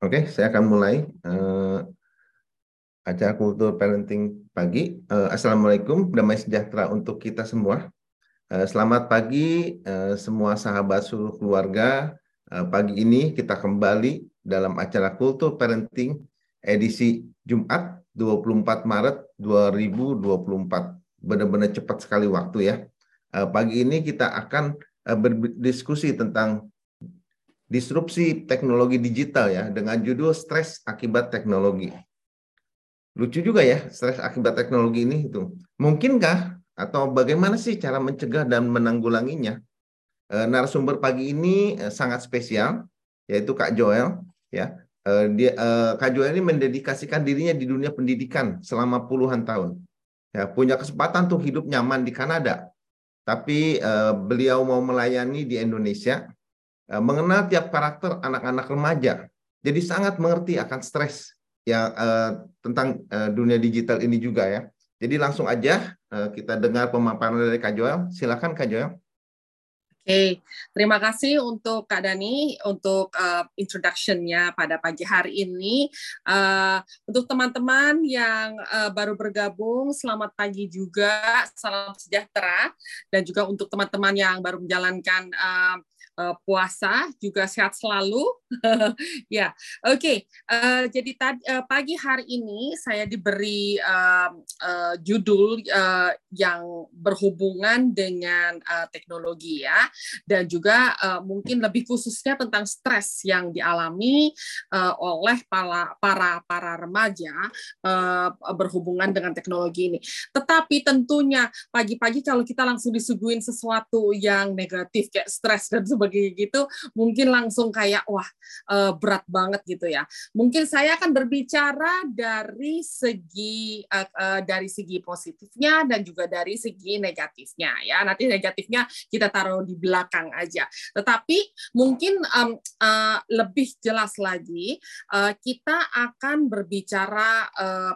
Oke, saya akan mulai uh, acara kultur parenting pagi. Uh, Assalamualaikum, damai sejahtera untuk kita semua. Uh, selamat pagi uh, semua sahabat seluruh keluarga. Uh, pagi ini kita kembali dalam acara kultur parenting edisi Jumat 24 Maret 2024. Benar-benar cepat sekali waktu ya. Uh, pagi ini kita akan berdiskusi tentang disrupsi teknologi digital ya dengan judul stres akibat teknologi. Lucu juga ya stres akibat teknologi ini itu. Mungkinkah atau bagaimana sih cara mencegah dan menanggulanginya? E, narasumber pagi ini e, sangat spesial yaitu Kak Joel ya. Dia Kak Joel ini mendedikasikan dirinya di dunia pendidikan selama puluhan tahun. Ya, punya kesempatan tuh hidup nyaman di Kanada. Tapi e, beliau mau melayani di Indonesia Eh, mengenal tiap karakter anak-anak remaja. Jadi sangat mengerti akan stres yang uh, tentang uh, dunia digital ini juga ya. Jadi langsung aja uh, kita dengar pemaparan dari Kak Joel. Silakan Kak Joel. Oke, terima kasih untuk Kak Dani untuk uh, introduction-nya pada pagi hari ini. Uh, untuk teman-teman yang uh, baru bergabung, selamat pagi juga, salam sejahtera, dan juga untuk teman-teman yang baru menjalankan uh, uh, puasa juga sehat selalu. ya, oke. Okay. Uh, eh, jadi tadi uh, pagi hari ini saya diberi uh, uh, judul uh, yang berhubungan dengan uh, teknologi ya, dan juga uh, mungkin lebih khususnya tentang stres yang dialami uh, oleh para para para remaja uh, berhubungan dengan teknologi ini. Tetapi tentunya pagi-pagi kalau kita langsung disuguhin sesuatu yang negatif kayak stres dan sebagainya begitu mungkin langsung kayak wah uh, berat banget gitu ya. Mungkin saya akan berbicara dari segi uh, uh, dari segi positifnya dan juga dari segi negatifnya ya. Nanti negatifnya kita taruh di belakang aja. Tetapi mungkin lebih jelas lagi kita akan berbicara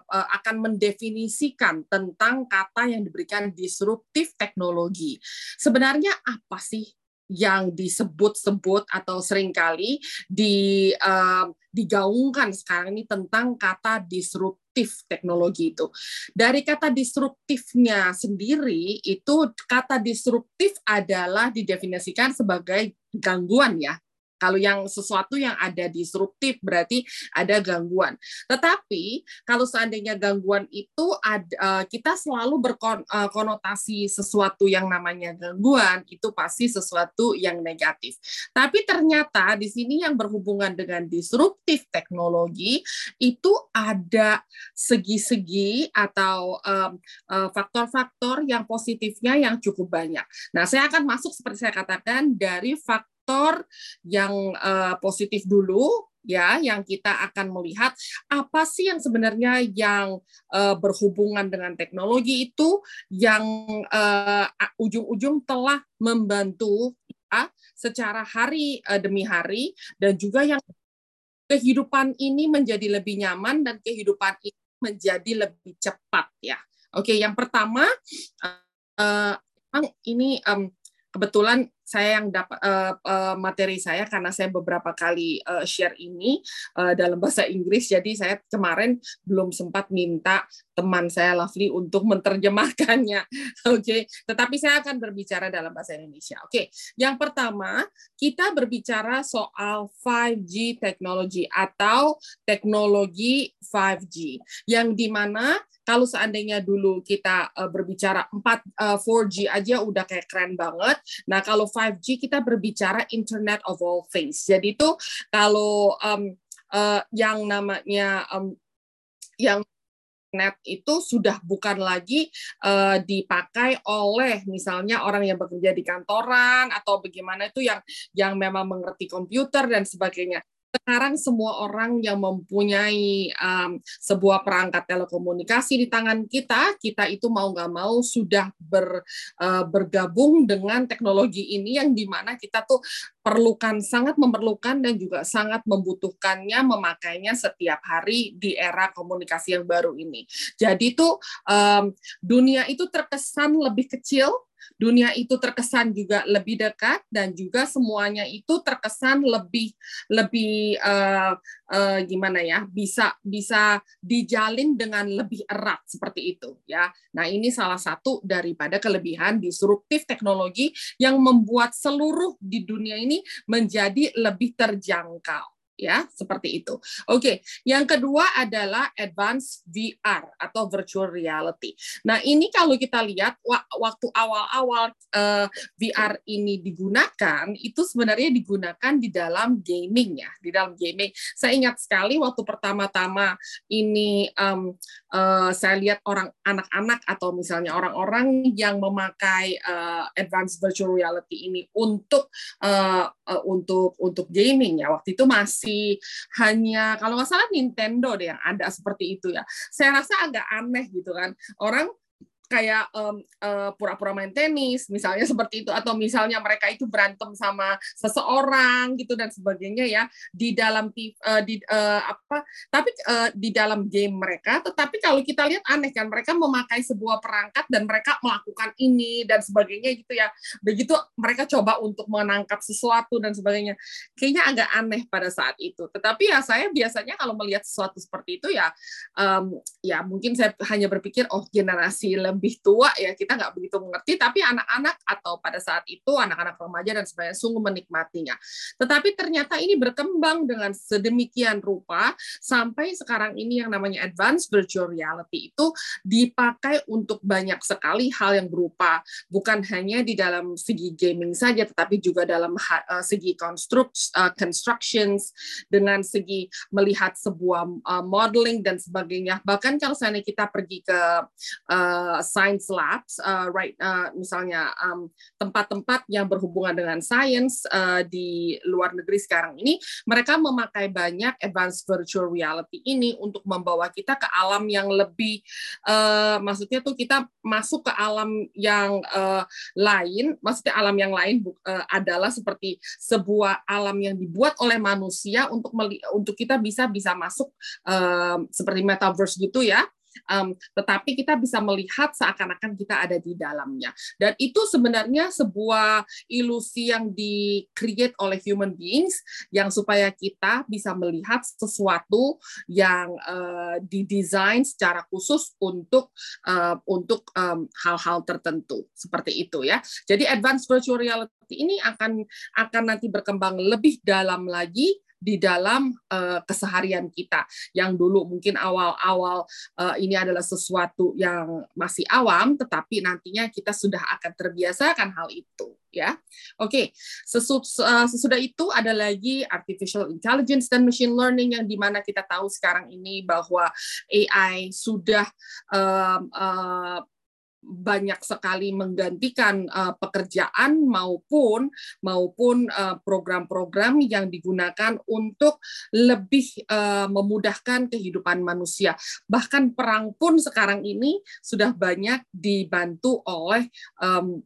akan mendefinisikan tentang kata yang diberikan disruptif teknologi. Sebenarnya apa sih yang disebut-sebut atau sering kali di uh, digaungkan sekarang ini tentang kata disruptif teknologi itu. Dari kata disruptifnya sendiri itu kata disruptif adalah didefinisikan sebagai gangguan ya kalau yang sesuatu yang ada disruptif berarti ada gangguan. Tetapi kalau seandainya gangguan itu ada, eh, kita selalu berkonotasi eh, sesuatu yang namanya gangguan itu pasti sesuatu yang negatif. Tapi ternyata di sini yang berhubungan dengan disruptif teknologi itu ada segi-segi atau eh, faktor-faktor yang positifnya yang cukup banyak. Nah, saya akan masuk seperti saya katakan dari faktor faktor yang uh, positif dulu ya yang kita akan melihat apa sih yang sebenarnya yang uh, berhubungan dengan teknologi itu yang uh, ujung-ujung telah membantu kita secara hari uh, demi hari dan juga yang kehidupan ini menjadi lebih nyaman dan kehidupan ini menjadi lebih cepat ya. Oke, yang pertama uh, ini um, kebetulan saya yang dapat uh, uh, materi saya karena saya beberapa kali uh, share ini uh, dalam bahasa Inggris jadi saya kemarin belum sempat minta teman saya Lovely untuk menerjemahkannya oke okay. tetapi saya akan berbicara dalam bahasa Indonesia oke okay. yang pertama kita berbicara soal 5G teknologi atau teknologi 5G yang di mana kalau seandainya dulu kita berbicara 4 uh, 4G aja udah kayak keren banget. Nah, kalau 5G kita berbicara Internet of all things. Jadi itu kalau um, uh, yang namanya um, yang net itu sudah bukan lagi uh, dipakai oleh misalnya orang yang bekerja di kantoran atau bagaimana itu yang yang memang mengerti komputer dan sebagainya sekarang semua orang yang mempunyai um, sebuah perangkat telekomunikasi di tangan kita, kita itu mau nggak mau sudah ber, uh, bergabung dengan teknologi ini yang di mana kita tuh perlukan sangat memerlukan dan juga sangat membutuhkannya memakainya setiap hari di era komunikasi yang baru ini. Jadi itu um, dunia itu terkesan lebih kecil dunia itu terkesan juga lebih dekat dan juga semuanya itu terkesan lebih lebih uh, uh, gimana ya bisa bisa dijalin dengan lebih erat seperti itu ya. Nah ini salah satu daripada kelebihan disruptif teknologi yang membuat seluruh di dunia ini menjadi lebih terjangkau ya seperti itu. Oke, yang kedua adalah advanced VR atau virtual reality. Nah ini kalau kita lihat waktu awal-awal uh, eh, VR ini digunakan itu sebenarnya digunakan di dalam gaming ya, di dalam gaming. Saya ingat sekali waktu pertama-tama ini um, uh, saya lihat orang anak-anak atau misalnya orang-orang yang memakai uh, advanced virtual reality ini untuk uh, uh, untuk untuk gaming ya waktu itu masih masih hanya kalau nggak salah Nintendo deh yang ada seperti itu ya. Saya rasa agak aneh gitu kan. Orang kayak um, uh, pura-pura main tenis misalnya seperti itu atau misalnya mereka itu berantem sama seseorang gitu dan sebagainya ya di dalam uh, di uh, apa tapi uh, di dalam game mereka tetapi kalau kita lihat aneh kan mereka memakai sebuah perangkat dan mereka melakukan ini dan sebagainya gitu ya. Begitu mereka coba untuk menangkap sesuatu dan sebagainya. Kayaknya agak aneh pada saat itu. Tetapi ya saya biasanya kalau melihat sesuatu seperti itu ya um, ya mungkin saya hanya berpikir oh generasi lebih tua ya kita nggak begitu mengerti tapi anak-anak atau pada saat itu anak-anak remaja dan sebagainya sungguh menikmatinya. Tetapi ternyata ini berkembang dengan sedemikian rupa sampai sekarang ini yang namanya advanced virtual reality itu dipakai untuk banyak sekali hal yang berupa bukan hanya di dalam segi gaming saja tetapi juga dalam uh, segi construct, uh, constructions dengan segi melihat sebuah uh, modeling dan sebagainya. Bahkan kalau misalnya kita pergi ke uh, science labs, uh, right, uh, misalnya um, tempat-tempat yang berhubungan dengan science uh, di luar negeri sekarang ini, mereka memakai banyak advanced virtual reality ini untuk membawa kita ke alam yang lebih, uh, maksudnya tuh kita masuk ke alam yang uh, lain, maksudnya alam yang lain uh, adalah seperti sebuah alam yang dibuat oleh manusia untuk untuk kita bisa bisa masuk uh, seperti metaverse gitu ya um, tetapi kita bisa melihat seakan-akan kita ada di dalamnya. Dan itu sebenarnya sebuah ilusi yang di-create oleh human beings yang supaya kita bisa melihat sesuatu yang uh, didesain secara khusus untuk uh, untuk hal-hal um, tertentu seperti itu ya. Jadi advanced virtual reality ini akan akan nanti berkembang lebih dalam lagi di dalam uh, keseharian kita yang dulu mungkin awal-awal uh, ini adalah sesuatu yang masih awam tetapi nantinya kita sudah akan terbiasakan hal itu ya. Oke, okay. uh, sesudah itu ada lagi artificial intelligence dan machine learning yang di mana kita tahu sekarang ini bahwa AI sudah um, uh, banyak sekali menggantikan uh, pekerjaan maupun maupun eh, program-program uh, yang digunakan untuk lebih uh, memudahkan kehidupan manusia. Bahkan perang pun sekarang ini sudah banyak dibantu oleh um,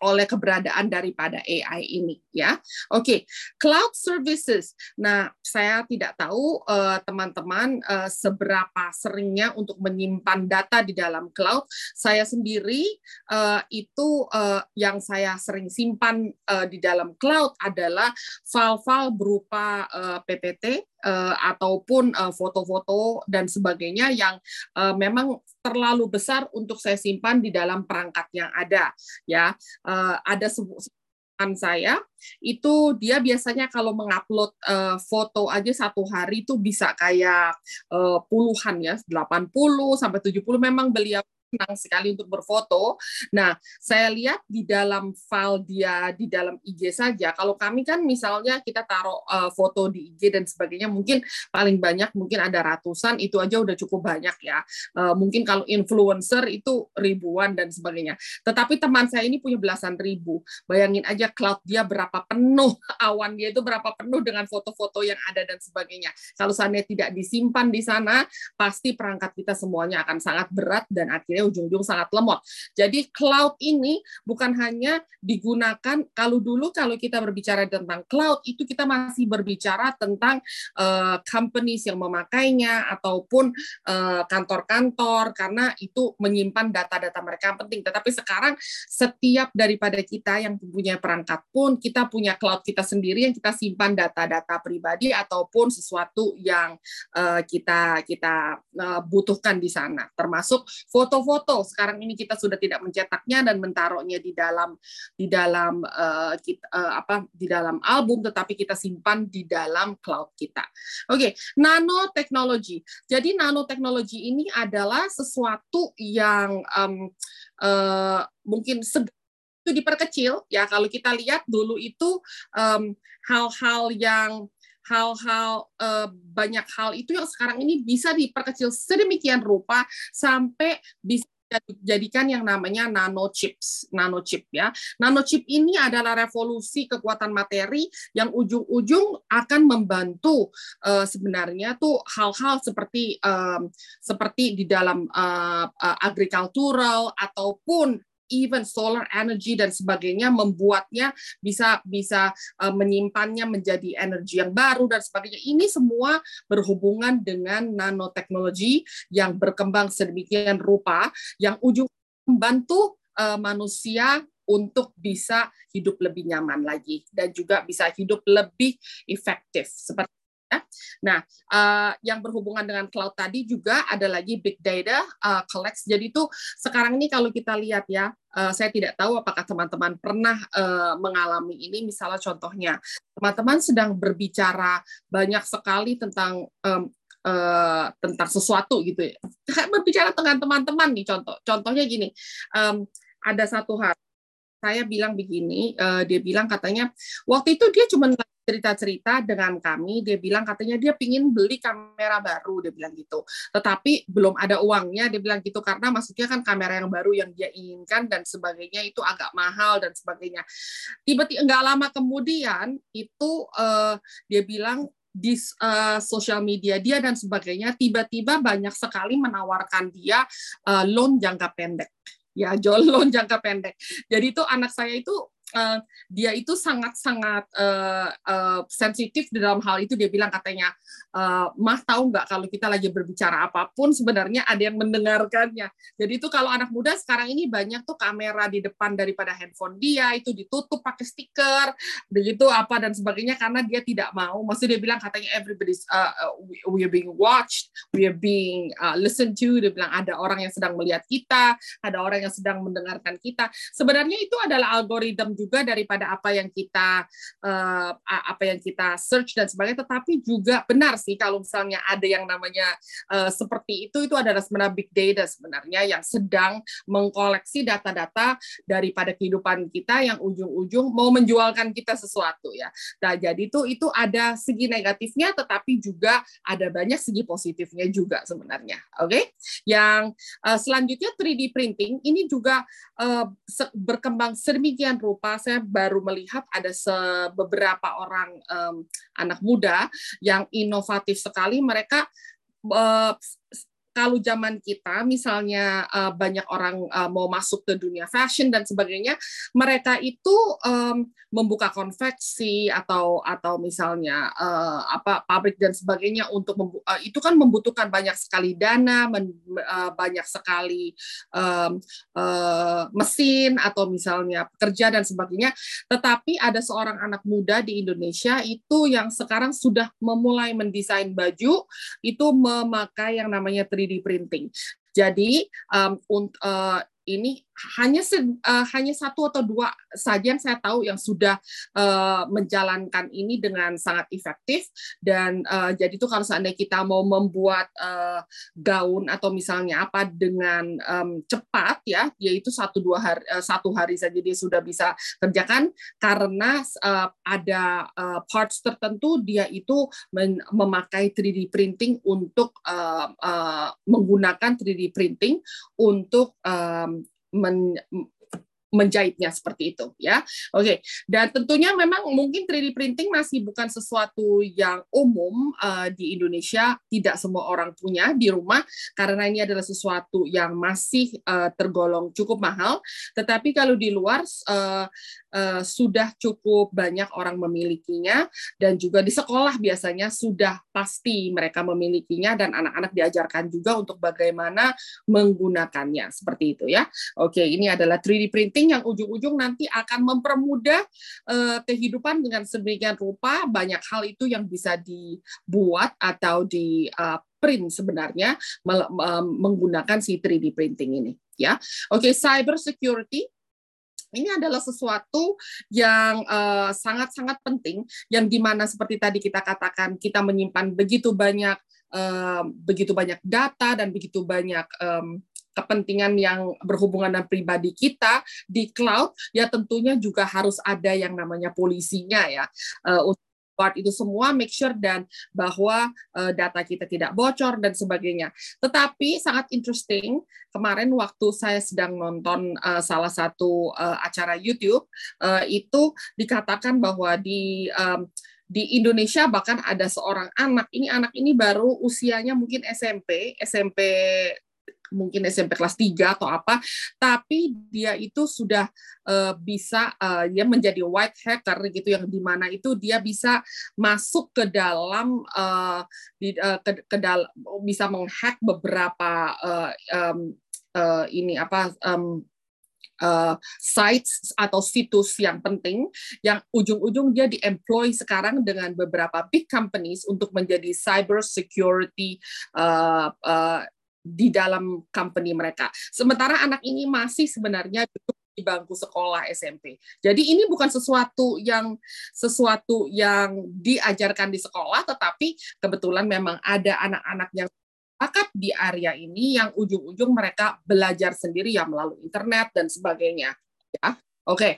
oleh keberadaan daripada AI ini ya. Oke, okay. cloud services. Nah, saya tidak tahu eh, teman-teman uh, uh, seberapa seringnya untuk menyimpan data di dalam cloud. Saya sendiri uh, itu uh, yang saya sering simpan uh, di dalam cloud adalah file-file berupa uh, PPT uh, ataupun foto-foto uh, dan sebagainya yang uh, memang terlalu besar untuk saya simpan di dalam perangkat yang ada ya. Uh, ada teman saya itu dia biasanya kalau mengupload uh, foto aja satu hari itu bisa kayak uh, puluhan ya 80 sampai 70 memang beliau senang sekali untuk berfoto. Nah, saya lihat di dalam file dia di dalam IG saja. Kalau kami kan misalnya kita taruh uh, foto di IG dan sebagainya, mungkin paling banyak mungkin ada ratusan, itu aja udah cukup banyak ya. Uh, mungkin kalau influencer itu ribuan dan sebagainya. Tetapi teman saya ini punya belasan ribu. Bayangin aja cloud dia berapa penuh, awan dia itu berapa penuh dengan foto-foto yang ada dan sebagainya. Kalau seandainya tidak disimpan di sana, pasti perangkat kita semuanya akan sangat berat dan akhirnya baterainya ujung-ujung sangat lemot. Jadi cloud ini bukan hanya digunakan kalau dulu kalau kita berbicara tentang cloud itu kita masih berbicara tentang uh, companies yang memakainya ataupun kantor kantor-kantor karena itu menyimpan data-data mereka penting. Tetapi sekarang setiap daripada kita yang punya perangkat pun kita punya cloud kita sendiri yang kita simpan data-data pribadi ataupun sesuatu yang uh, kita kita uh, butuhkan di sana termasuk foto-foto sekarang ini kita sudah tidak mencetaknya dan menaruhnya di dalam di dalam uh, kita, uh, apa di dalam album tetapi kita simpan di dalam cloud kita. Oke okay. nanoteknologi. Jadi nanoteknologi ini adalah sesuatu yang um, uh, mungkin itu diperkecil. Ya kalau kita lihat dulu itu hal-hal um, yang hal-hal uh, banyak hal itu yang sekarang ini bisa diperkecil sedemikian rupa sampai bisa jadikan yang namanya nanochips, nanochip ya. Nanochip ini adalah revolusi kekuatan materi yang ujung-ujung akan membantu uh, sebenarnya tuh hal-hal seperti um, seperti di dalam uh, uh, agricultural ataupun even solar energy dan sebagainya membuatnya bisa bisa uh, menyimpannya menjadi energi yang baru dan sebagainya. Ini semua berhubungan dengan nanoteknologi yang berkembang sedemikian rupa yang ujung membantu uh, manusia untuk bisa hidup lebih nyaman lagi dan juga bisa hidup lebih efektif seperti. Nah, uh, yang berhubungan dengan cloud tadi juga ada lagi big data uh, collects. Jadi itu sekarang ini kalau kita lihat ya, uh, saya tidak tahu apakah teman-teman pernah uh, mengalami ini. Misalnya contohnya, teman-teman sedang berbicara banyak sekali tentang um, uh, tentang sesuatu gitu ya. Berbicara dengan teman-teman nih contoh. Contohnya gini, um, ada satu hari saya bilang begini, uh, dia bilang katanya waktu itu dia cuma cerita-cerita dengan kami, dia bilang katanya dia pingin beli kamera baru, dia bilang gitu. Tetapi belum ada uangnya, dia bilang gitu karena maksudnya kan kamera yang baru yang dia inginkan dan sebagainya itu agak mahal dan sebagainya. Tiba-tiba nggak lama kemudian itu uh, dia bilang di uh, sosial media dia dan sebagainya tiba-tiba banyak sekali menawarkan dia uh, loan jangka pendek ya jual loan jangka pendek. Jadi itu anak saya itu uh, dia itu sangat-sangat uh, uh, sensitif di dalam hal itu. Dia bilang katanya uh, mah tahu nggak kalau kita lagi berbicara apa pun sebenarnya ada yang mendengarkannya? Jadi itu kalau anak muda sekarang ini banyak tuh kamera di depan daripada handphone dia itu ditutup pakai stiker begitu apa dan sebagainya karena dia tidak mau. Maksud dia bilang katanya everybody's uh, we are being watched we are being uh, listened to. Dia bilang ada orang yang sedang melihat kita ada orang yang sedang mendengarkan kita. Sebenarnya itu adalah algoritma juga daripada apa yang kita uh, apa yang kita search dan sebagainya tetapi juga benar sih kalau misalnya ada yang namanya uh, seperti itu itu adalah sebenarnya big data sebenarnya yang sedang mengkoleksi data-data daripada kehidupan kita yang ujung-ujung mau menjualkan kita sesuatu ya. Nah, jadi itu itu ada segi negatifnya tetapi juga ada banyak segi positifnya juga sebenarnya. Oke. Okay? Yang uh, selanjutnya 3D printing ini juga uh, berkembang sedemikian rupa saya baru melihat ada beberapa orang um, anak muda yang inovatif sekali. Mereka uh, kalau zaman kita misalnya uh, banyak orang uh, mau masuk ke dunia fashion dan sebagainya, mereka itu um, membuka konveksi atau atau misalnya uh, apa pabrik dan sebagainya untuk uh, itu kan membutuhkan banyak sekali dana, men, uh, banyak sekali um, uh, mesin atau misalnya pekerja dan sebagainya. Tetapi ada seorang anak muda di Indonesia itu yang sekarang sudah memulai mendesain baju itu memakai yang namanya 3 3D printing. Jadi um, uh, ini hanya uh, hanya satu atau dua saja yang saya tahu yang sudah uh, menjalankan ini dengan sangat efektif. Dan uh, jadi itu kalau seandainya kita mau membuat uh, gaun atau misalnya apa dengan um, cepat ya yaitu satu dua hari uh, satu hari saja dia sudah bisa kerjakan. Karena uh, ada uh, parts tertentu dia itu memakai 3D printing untuk uh, uh, menggunakan 3D printing untuk um, men, menjahitnya seperti itu ya. Oke. Dan tentunya memang mungkin 3D printing masih bukan sesuatu yang umum uh, di Indonesia, tidak semua orang punya di rumah karena ini adalah sesuatu yang masih uh, tergolong cukup mahal. Tetapi kalau di luar uh, uh, sudah cukup banyak orang memilikinya dan juga di sekolah biasanya sudah pasti mereka memilikinya dan anak-anak diajarkan juga untuk bagaimana menggunakannya seperti itu ya. Oke, ini adalah 3D printing yang ujung-ujung nanti akan mempermudah uh, kehidupan dengan sedemikian rupa banyak hal itu yang bisa dibuat atau di uh, print sebenarnya menggunakan si 3D printing ini ya. Oke, okay, cyber security ini adalah sesuatu yang sangat-sangat uh, penting yang di mana seperti tadi kita katakan kita menyimpan begitu banyak uh, begitu banyak data dan begitu banyak um, kepentingan yang berhubungan dengan pribadi kita di cloud, ya tentunya juga harus ada yang namanya polisinya ya. Uh, part itu semua make sure dan bahwa uh, data kita tidak bocor dan sebagainya. Tetapi sangat interesting kemarin waktu saya sedang nonton uh, salah satu acara YouTube itu dikatakan bahwa di di Indonesia bahkan ada seorang anak ini anak ini baru usianya mungkin SMP SMP mungkin SMP kelas 3 atau apa, tapi dia itu sudah uh, bisa uh, ya menjadi white hacker gitu yang di mana itu dia bisa masuk ke dalam uh, di, uh, ke, ke dalam bisa menghack beberapa uh, um, uh, ini apa um, uh, sites atau situs yang penting yang ujung-ujung dia di-employ sekarang dengan beberapa big companies untuk menjadi cyber security uh, di dalam company mereka. Sementara anak ini masih sebenarnya duduk di bangku sekolah SMP. Jadi ini bukan sesuatu yang sesuatu yang diajarkan di sekolah, tetapi kebetulan memang ada anak-anak yang bakat di area ini yang ujung-ujung mereka belajar sendiri ya melalui internet dan sebagainya. Ya, Oke, okay.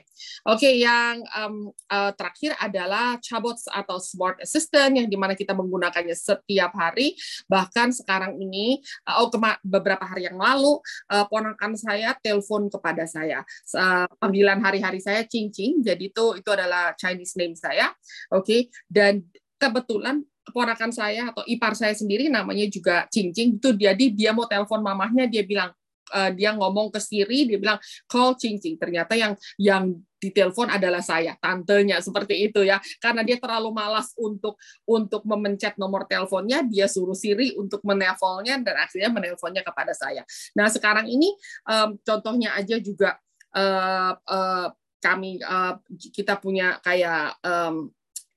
oke. Okay, yang um, uh, terakhir adalah chatbots atau smart assistant yang di mana kita menggunakannya setiap hari. Bahkan sekarang ini, uh, oh beberapa hari yang lalu, uh, ponakan saya telepon kepada saya. Uh, panggilan hari-hari saya cincin, jadi itu itu adalah Chinese name saya. Oke, okay. dan kebetulan keponakan saya atau ipar saya sendiri namanya juga cincin itu jadi dia mau telepon mamahnya dia bilang uh, dia ngomong ke Siri dia bilang call Cing Cing. Ternyata yang yang ditelepon adalah saya tantenya seperti itu ya. Karena dia terlalu malas untuk untuk memencet nomor teleponnya dia suruh Siri untuk menelponnya dan akhirnya menelponnya kepada saya. Nah sekarang ini um, contohnya aja juga uh, uh, kami uh, kita punya kayak um,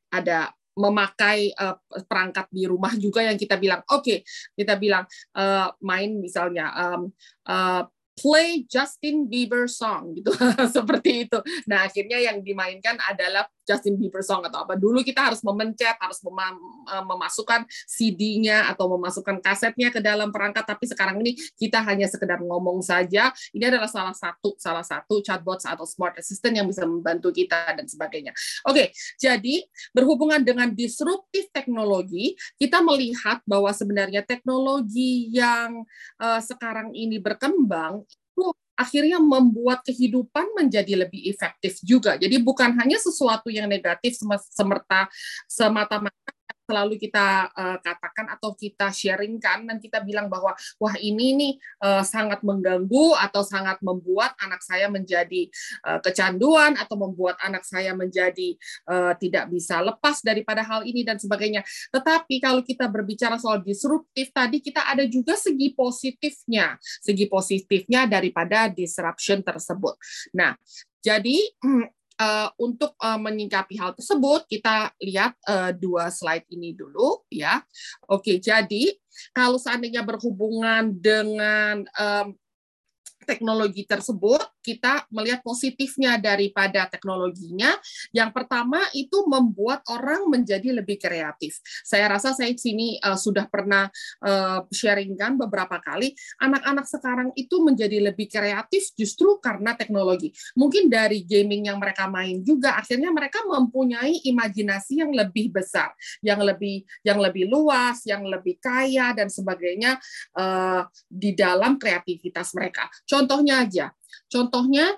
ada memakai uh, perangkat di rumah juga yang kita bilang oke okay, kita bilang uh, main misalnya um, uh, play Justin Bieber song gitu seperti itu. Nah akhirnya yang dimainkan adalah Justin Bieber song atau apa. Dulu kita harus memencet, harus mem eh, memasukkan CD-nya atau memasukkan kasetnya ke dalam perangkat. Tapi sekarang ini kita hanya sekedar ngomong saja. Ini adalah salah satu salah satu chatbot atau smart assistant yang bisa membantu kita dan sebagainya. Oke, jadi berhubungan dengan disruptif teknologi, kita melihat bahwa sebenarnya teknologi yang uh, sekarang ini berkembang itu akhirnya membuat kehidupan menjadi lebih efektif juga. Jadi bukan hanya sesuatu yang negatif semerta semata-mata selalu kita uh, katakan atau kita sharingkan dan kita bilang bahwa wah ini nih uh, sangat mengganggu atau sangat membuat anak saya menjadi uh, kecanduan atau membuat anak saya menjadi uh, tidak bisa lepas daripada hal ini dan sebagainya. Tetapi kalau kita berbicara soal disruptif tadi kita ada juga segi positifnya, segi positifnya daripada disruption tersebut. Nah, jadi uh, untuk uh, menyingkapi hal tersebut, kita lihat uh, dua slide ini dulu, ya. Oke, jadi kalau seandainya berhubungan dengan um, teknologi tersebut, kita melihat positifnya daripada teknologinya. Yang pertama itu membuat orang menjadi lebih kreatif. Saya rasa saya di sini uh, sudah pernah uh, sharingkan beberapa kali, anak-anak sekarang itu menjadi lebih kreatif justru karena teknologi. Mungkin dari gaming yang mereka main juga, akhirnya mereka mempunyai imajinasi yang lebih besar, yang lebih yang lebih luas, yang lebih kaya dan sebagainya uh, di dalam kreativitas mereka Contohnya aja, contohnya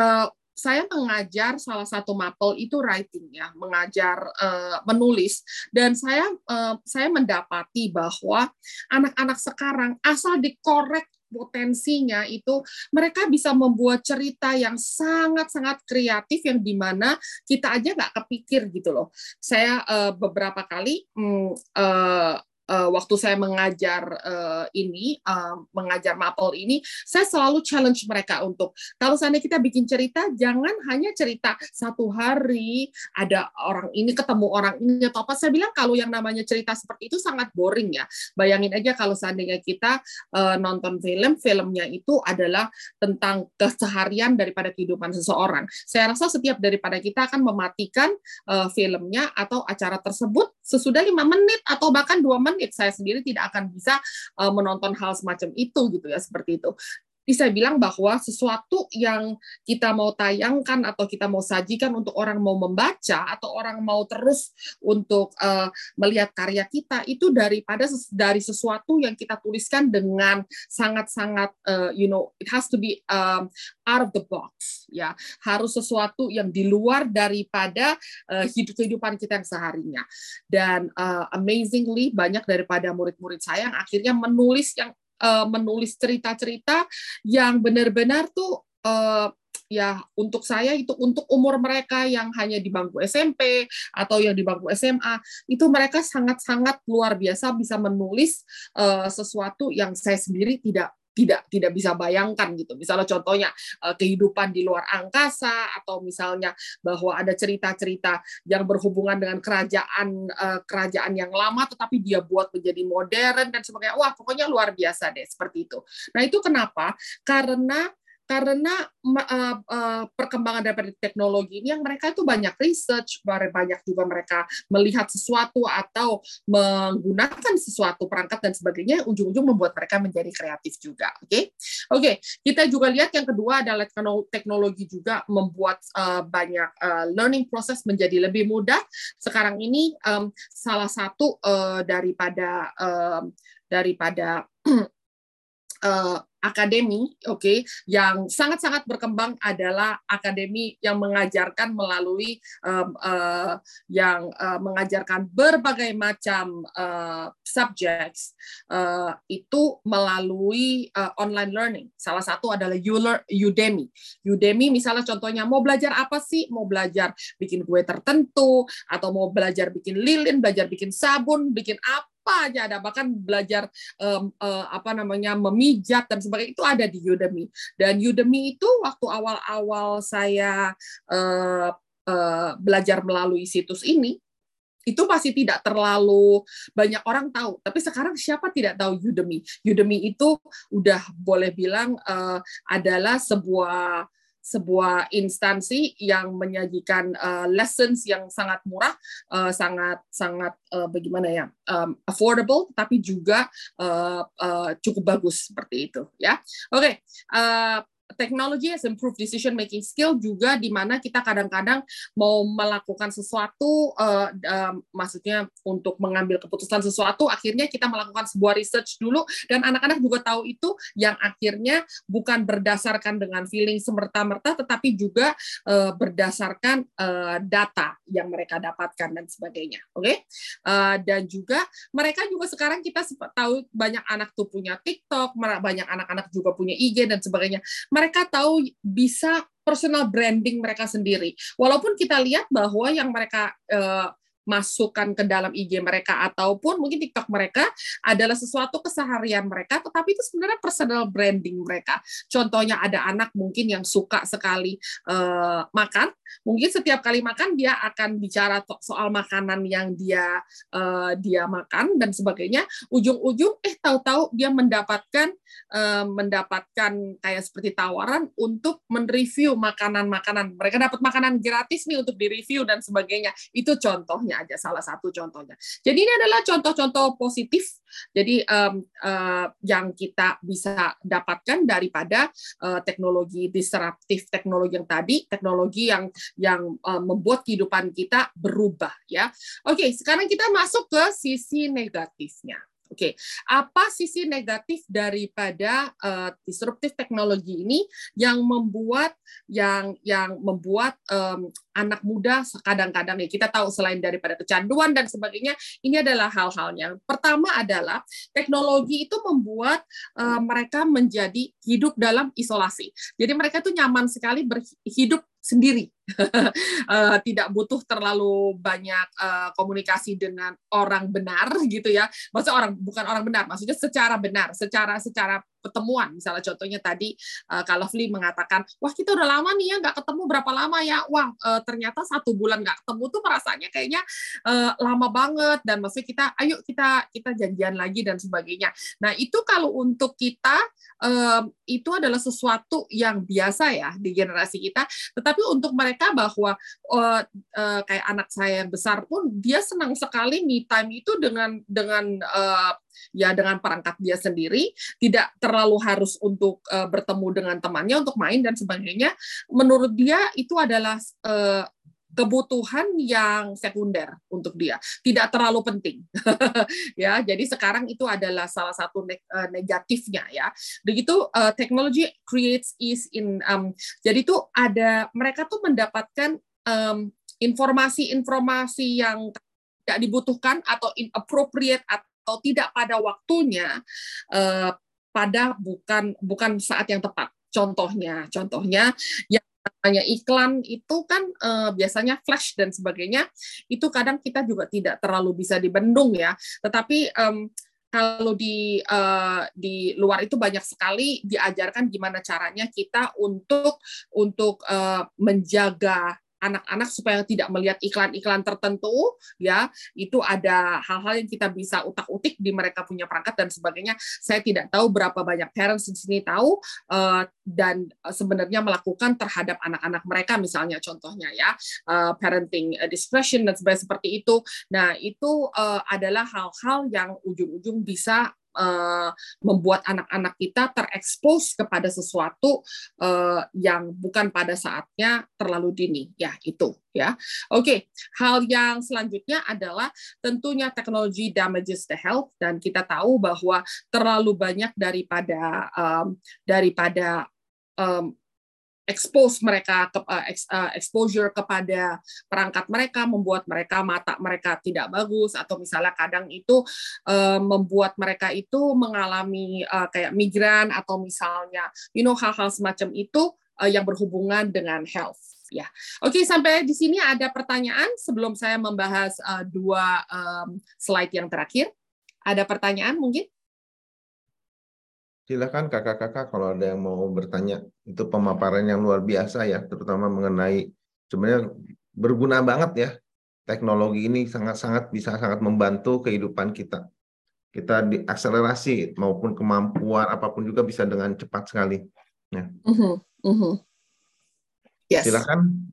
uh, saya mengajar salah satu mapel itu writing ya, mengajar uh, menulis dan saya uh, saya mendapati bahwa anak-anak sekarang asal dikorek potensinya itu mereka bisa membuat cerita yang sangat-sangat kreatif yang di mana kita aja nggak kepikir gitu loh. Saya uh, beberapa kali um, uh, uh, waktu saya mengajar uh, ini, uh, mengajar mapel ini, saya selalu challenge mereka untuk kalau seandainya kita bikin cerita, jangan hanya cerita satu hari ada orang ini ketemu orang ini atau apa. Saya bilang kalau yang namanya cerita seperti itu sangat boring ya. Bayangin aja kalau seandainya kita uh, nonton film, filmnya itu adalah tentang keseharian daripada kehidupan seseorang. Saya rasa setiap daripada kita akan mematikan uh, filmnya atau acara tersebut sesudah lima menit atau bahkan dua menit saya sendiri tidak akan bisa uh, menonton hal semacam itu gitu ya seperti itu saya bilang bahwa sesuatu yang kita mau tayangkan atau kita mau sajikan untuk orang mau membaca atau orang mau terus untuk uh, melihat karya kita itu daripada dari sesuatu yang kita tuliskan dengan sangat-sangat uh, you know it has to be um, out of the box ya. Harus sesuatu yang di luar daripada uh, hidup kehidupan kita yang seharinya. Dan uh, amazingly banyak daripada murid-murid saya yang akhirnya menulis yang uh, menulis cerita-cerita yang benar-benar tuh uh, ya untuk saya itu untuk umur mereka yang hanya di bangku SMP atau yang di bangku SMA itu mereka sangat-sangat luar biasa bisa menulis uh, sesuatu yang saya sendiri tidak tidak tidak bisa bayangkan gitu. Misalnya contohnya uh, kehidupan di luar angkasa atau misalnya bahwa ada cerita-cerita yang berhubungan dengan kerajaan uh, kerajaan yang lama tetapi dia buat menjadi modern dan sebagainya. Wah, pokoknya luar biasa deh seperti itu. Nah, itu kenapa? Karena karena uh, uh, perkembangan dari teknologi ini yang mereka itu banyak research, banyak juga mereka melihat sesuatu atau menggunakan sesuatu perangkat dan sebagainya, ujung-ujung membuat mereka menjadi kreatif juga. Oke, okay? oke. Okay. Kita juga lihat yang kedua adalah teknologi juga membuat uh, banyak uh, learning proses menjadi lebih mudah. Sekarang ini um, salah satu uh, daripada um, daripada uh, akademi, oke, okay, yang sangat-sangat berkembang adalah akademi yang mengajarkan melalui um, uh, yang uh, mengajarkan berbagai macam uh, subjects uh, itu melalui uh, online learning. Salah satu adalah Udemy. Udemy misalnya contohnya mau belajar apa sih? Mau belajar bikin kue tertentu atau mau belajar bikin lilin, belajar bikin sabun, bikin apa apa aja ada bahkan belajar um, uh, apa namanya memijat dan sebagainya itu ada di Udemy dan Udemy itu waktu awal-awal saya uh, uh, belajar melalui situs ini itu masih tidak terlalu banyak orang tahu. Tapi sekarang siapa tidak tahu Udemy? Udemy itu udah boleh bilang uh, adalah sebuah sebuah instansi yang menyajikan uh, lessons yang sangat murah, uh, sangat sangat uh, bagaimana ya um, affordable, tapi juga uh, uh, cukup bagus seperti itu ya. Oke, okay. uh, technology has improved decision making skill juga di mana kita kadang-kadang mau melakukan sesuatu uh, uh, maksudnya untuk mengambil keputusan sesuatu akhirnya kita melakukan sebuah research dulu. Dan anak-anak juga tahu itu yang akhirnya bukan berdasarkan dengan feeling semerta-merta tetapi juga uh, berdasarkan uh, data yang mereka dapatkan dan sebagainya. Oke? Okay? uh, dan juga mereka juga sekarang kita tahu banyak anak tuh punya TikTok banyak anak-anak juga punya IG dan sebagainya tahu bisa personal branding mereka sendiri. Walaupun kita lihat bahwa yang mereka uh, masukkan ke dalam IG mereka ataupun mungkin TikTok mereka adalah sesuatu keseharian mereka, tetapi itu sebenarnya personal branding mereka. Contohnya ada anak mungkin yang suka sekali uh, makan, mungkin setiap kali makan dia akan bicara soal makanan yang dia uh, dia makan dan sebagainya. Ujung-ujung eh tahu-tahu dia mendapatkan uh, mendapatkan kayak seperti tawaran untuk mereview makanan-makanan. Mereka dapat makanan gratis nih untuk direview dan sebagainya. Itu contohnya aja salah satu contohnya. Jadi ini adalah contoh-contoh positif jadi um, uh, yang kita bisa dapatkan daripada uh, teknologi disruptif teknologi yang tadi, teknologi yang yang uh, membuat kehidupan kita berubah ya. Oke, sekarang kita masuk ke sisi negatifnya. Oke, okay. apa sisi negatif daripada uh, disruptif teknologi ini yang membuat yang yang membuat um, anak muda kadang-kadang ya kita tahu selain daripada kecanduan dan sebagainya, ini adalah hal-halnya. Pertama adalah teknologi itu membuat uh, mereka menjadi hidup dalam isolasi. Jadi mereka tuh nyaman sekali berhidup sendiri, uh, tidak butuh terlalu banyak uh, komunikasi dengan orang benar gitu ya. Maksudnya orang bukan orang benar, maksudnya secara benar, secara secara pertemuan. Misalnya contohnya tadi uh, kalau Lovely mengatakan, wah kita udah lama nih ya nggak ketemu berapa lama ya, wah uh, ternyata satu bulan nggak ketemu tuh perasaannya kayaknya uh, lama banget dan maksudnya kita, ayo kita kita janjian lagi dan sebagainya. Nah itu kalau untuk kita um, itu adalah sesuatu yang biasa ya di generasi kita, tetapi untuk mereka bahwa uh, uh, kayak anak saya yang besar pun dia senang sekali me time itu dengan dengan uh, ya dengan perangkat dia sendiri, tidak terlalu harus untuk uh, bertemu dengan temannya untuk main dan sebagainya. Menurut dia itu adalah uh, kebutuhan yang sekunder untuk dia, tidak terlalu penting. ya, jadi sekarang itu adalah salah satu negatifnya ya. Begitu uh, technology creates is in um, jadi itu ada mereka tuh mendapatkan um, informasi-informasi yang tidak dibutuhkan atau inappropriate tidak pada waktunya uh, pada bukan bukan saat yang tepat. Contohnya, contohnya yang namanya iklan itu kan uh, biasanya flash dan sebagainya itu kadang kita juga tidak terlalu bisa dibendung ya. Tetapi um, kalau di uh, di luar itu banyak sekali diajarkan gimana caranya kita untuk untuk uh, menjaga anak-anak supaya tidak melihat iklan-iklan tertentu ya. Itu ada hal-hal yang kita bisa utak-utik di mereka punya perangkat dan sebagainya. Saya tidak tahu berapa banyak parents di sini tahu uh, dan sebenarnya melakukan terhadap anak-anak mereka misalnya contohnya ya. Uh, parenting discretion dan sebagainya seperti itu. Nah itu adalah hal-hal yang ujung-ujung bisa uh, membuat anak-anak kita terekspos kepada sesuatu uh, yang bukan pada saatnya terlalu dini. Ya itu ya. Oke hal yang selanjutnya adalah tentunya teknologi damages the health dan kita tahu bahwa terlalu banyak daripada um, daripada expose mereka ke uh, exposure kepada perangkat mereka membuat mereka mata mereka tidak bagus atau misalnya kadang itu uh, membuat mereka itu mengalami uh, kayak migran atau misalnya you know hal-hal semacam itu uh, yang berhubungan dengan health ya. Oke, sampai di sini ada pertanyaan sebelum saya membahas uh, dua um, slide yang terakhir. Ada pertanyaan mungkin? Silakan kakak-kakak kalau ada yang mau bertanya. Itu pemaparan yang luar biasa ya, terutama mengenai sebenarnya berguna banget ya. Teknologi ini sangat-sangat bisa sangat membantu kehidupan kita. Kita diakselerasi maupun kemampuan apa pun juga bisa dengan cepat sekali. Ya. Uh -huh. Uh -huh. Yes. Silakan.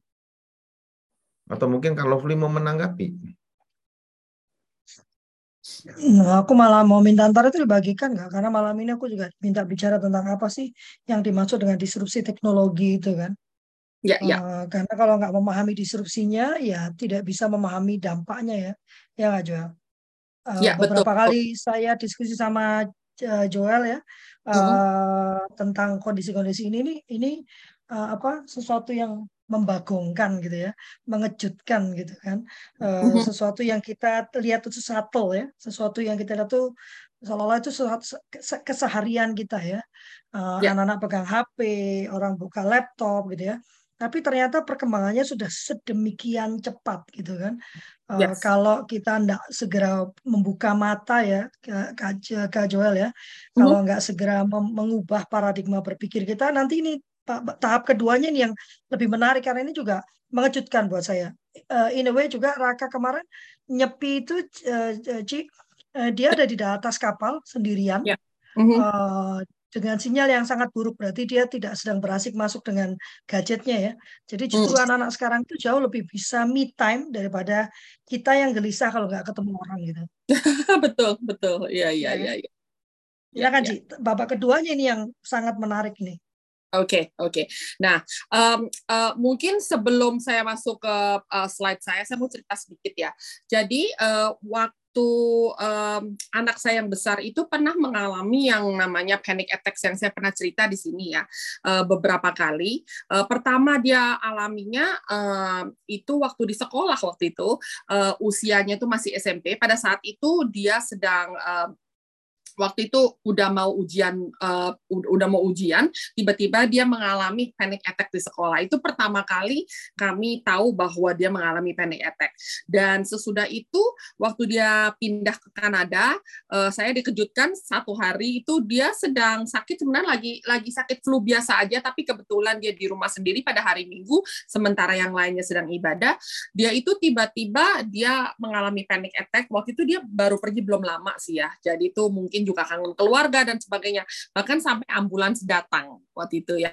Atau mungkin kalau Fli mau menanggapi. Nah, aku malah mau minta antar itu dibagikan nggak? Karena malam ini aku juga minta bicara tentang apa sih yang dimaksud dengan disrupsi teknologi itu kan. Ya, ya. Uh, karena kalau nggak memahami disrupsinya, ya tidak bisa memahami dampaknya ya. Ya nggak Joel? Uh, ya, beberapa betul. kali saya diskusi sama uh, Joel ya uh, uh tentang kondisi-kondisi ini, ini, ini uh, apa sesuatu yang membagongkan gitu ya, mengejutkan gitu kan, uh, sesuatu yang kita lihat itu subtle ya, sesuatu yang kita lihat itu seolah-olah itu sesuatu keseharian kita ya, uh, anak-anak pegang HP, orang buka laptop gitu ya, tapi ternyata perkembangannya sudah sedemikian cepat gitu kan. Uh, yes. Kalau kita tidak segera membuka mata ya, Kak, Kak Joel ya, kalau nggak segera mengubah paradigma berpikir kita, nanti ini tahap keduanya ini yang lebih menarik karena ini juga mengejutkan buat saya. Uh, in a way juga Raka kemarin nyepi itu uh, Ci, uh, dia ada di atas kapal sendirian yeah. mm -hmm. uh, dengan sinyal yang sangat buruk berarti dia tidak sedang berasik masuk dengan gadgetnya ya. Jadi justru anak anak-anak sekarang itu jauh lebih bisa me time daripada kita yang gelisah kalau nggak ketemu orang gitu. betul betul, iya iya iya. Ya, ya, ya. ya kan, ya. Ci. Bapak keduanya ini yang sangat menarik nih. Oke, okay, oke. Okay. Nah, um, uh, mungkin sebelum saya masuk ke uh, slide saya, saya mau cerita sedikit ya. Jadi uh, waktu um, anak saya yang besar itu pernah mengalami yang namanya panic attack yang saya pernah cerita di sini ya uh, beberapa kali. Uh, pertama dia alaminya uh, itu waktu di sekolah waktu itu uh, usianya itu masih SMP. Pada saat itu dia sedang uh, waktu itu udah mau ujian uh, udah mau ujian tiba-tiba dia mengalami panic attack di sekolah. Itu pertama kali kami tahu bahwa dia mengalami panic attack. Dan sesudah itu waktu dia pindah ke Kanada uh, saya dikejutkan satu hari itu dia sedang sakit sebenarnya lagi lagi sakit flu biasa aja tapi kebetulan dia di rumah sendiri pada hari Minggu sementara yang lainnya sedang ibadah. Dia itu tiba-tiba dia mengalami panic attack. Waktu itu dia baru pergi belum lama sih ya. Jadi itu mungkin juga kangen keluarga dan sebagainya. Bahkan sampai ambulans datang waktu itu ya.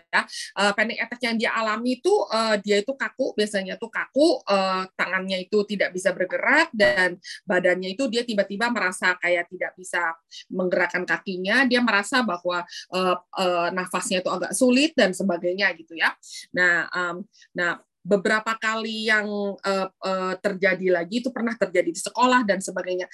Uh, panic attack yang dia alami itu uh, dia itu kaku, biasanya tuh kaku, uh, tangannya itu tidak bisa bergerak dan badannya itu dia tiba-tiba merasa kayak tidak bisa menggerakkan kakinya, dia merasa bahwa uh, uh, nafasnya itu agak sulit dan sebagainya gitu ya. Nah, um, nah beberapa kali yang uh, uh, terjadi lagi itu pernah terjadi di sekolah dan sebagainya.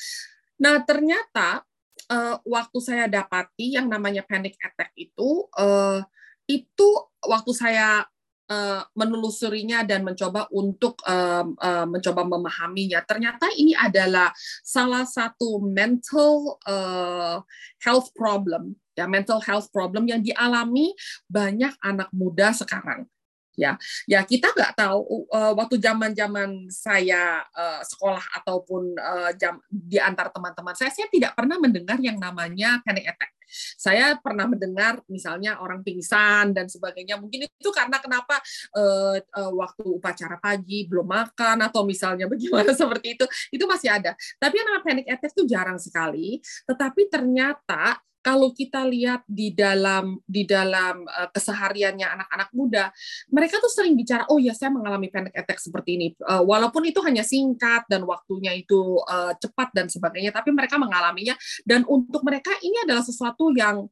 Nah, ternyata uh, waktu saya dapati yang namanya panic attack itu uh, itu waktu saya uh, menelusurinya dan mencoba untuk uh, uh, mencoba memahaminya. Ternyata ini adalah salah satu mental uh, health problem ya mental health problem yang dialami banyak anak muda sekarang ya ya kita nggak tahu uh, waktu zaman zaman saya uh, sekolah ataupun uh, jam di antar teman-teman saya saya tidak pernah mendengar yang namanya panic attack saya pernah mendengar misalnya orang pingsan dan sebagainya. Mungkin itu karena kenapa uh, uh, waktu upacara pagi belum makan atau misalnya bagaimana seperti itu itu masih ada. Tapi yang namanya panic attack itu jarang sekali. Tetapi ternyata kalau kita lihat di dalam di dalam uh, kesehariannya anak-anak muda, mereka tuh sering bicara, oh ya saya mengalami panic attack seperti ini, walaupun itu hanya singkat dan waktunya itu cepat dan sebagainya, tapi mereka mengalaminya. Dan untuk mereka ini adalah sesuatu yang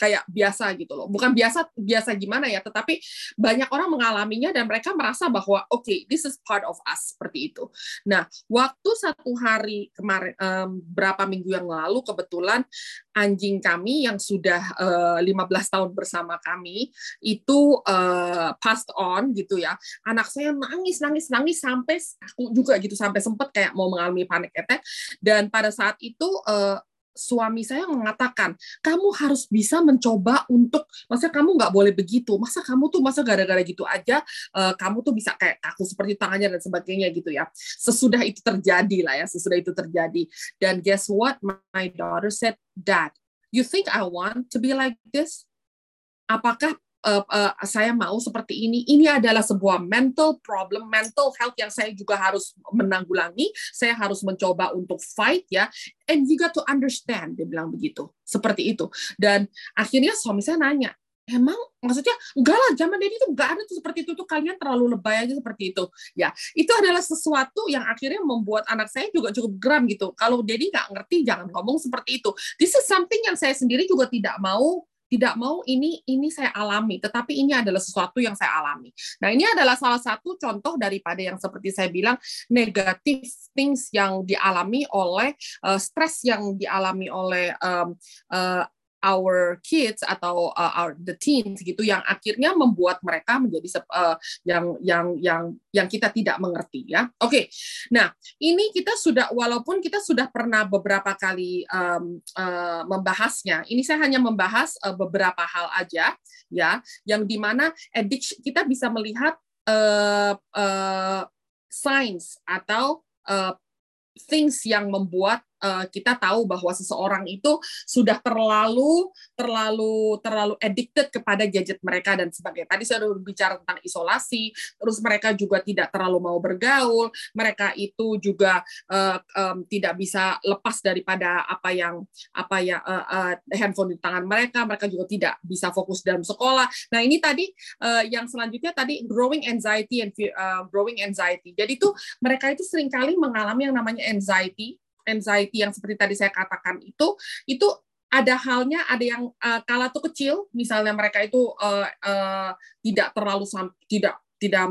kayak biasa gitu loh. Bukan biasa biasa gimana ya, tetapi banyak orang mengalaminya dan mereka merasa bahwa oke, okay, this is part of us seperti itu. Nah, waktu satu hari kemarin um, berapa minggu yang lalu kebetulan anjing kami yang sudah uh, 15 tahun bersama kami itu uh, passed on gitu ya. Anak saya nangis nangis nangis sampai aku juga gitu sampai sempat kayak mau mengalami panic attack dan pada saat itu uh, suami saya mengatakan kamu harus bisa mencoba untuk masa kamu nggak boleh begitu. Masa kamu tuh masa gara-gara gitu aja uh, kamu tuh bisa kayak kaku seperti tangannya dan sebagainya gitu ya. Sesudah itu terjadi lah ya sesudah itu terjadi. Dan guess what? My daughter said dad you think I want to be like this? Apakah uh, uh, saya mau seperti ini. Ini adalah sebuah mental problem, mental health yang saya juga harus menanggulangi. Saya harus mencoba untuk fight ya. And you got to understand, dia bilang begitu, seperti itu. Dan akhirnya suami saya nanya, emang maksudnya enggak lah zaman Dedi itu enggak ada tuh seperti itu tuh kalian terlalu lebay aja seperti itu ya itu adalah sesuatu yang akhirnya membuat anak saya juga cukup geram gitu kalau Dedi nggak ngerti jangan ngomong seperti itu this is something yang saya sendiri juga tidak mau tidak mau ini ini saya alami, tetapi ini adalah sesuatu yang saya alami. Nah, ini adalah salah satu contoh daripada yang seperti saya bilang negatif things yang dialami oleh uh, stres yang dialami oleh um, our kids atau uh, our the teens gitu yang akhirnya membuat mereka menjadi uh, yang yang yang yang kita tidak mengerti ya. Oke. Okay. Nah, ini kita sudah walaupun kita sudah pernah beberapa kali um, uh, membahasnya. Ini saya hanya membahas uh, beberapa hal aja ya yang di mana addiction kita bisa melihat uh, uh, signs atau uh, things yang membuat uh, kita tahu bahwa seseorang itu sudah terlalu terlalu terlalu addicted kepada gadget mereka dan sebagainya. Tadi saya sudah bicara tentang isolasi, terus mereka juga tidak terlalu mau bergaul, mereka itu juga uh, um, tidak bisa lepas daripada apa yang apa ya uh, uh, handphone di tangan mereka, mereka juga tidak bisa fokus dalam sekolah. Nah ini tadi uh, yang selanjutnya tadi growing anxiety and uh, growing anxiety. Jadi itu mereka itu sering kali mengalami yang namanya anxiety anxiety yang seperti tadi saya katakan itu itu ada halnya ada yang uh, kala tuh kecil, misalnya mereka itu uh, uh, tidak terlalu tidak tidak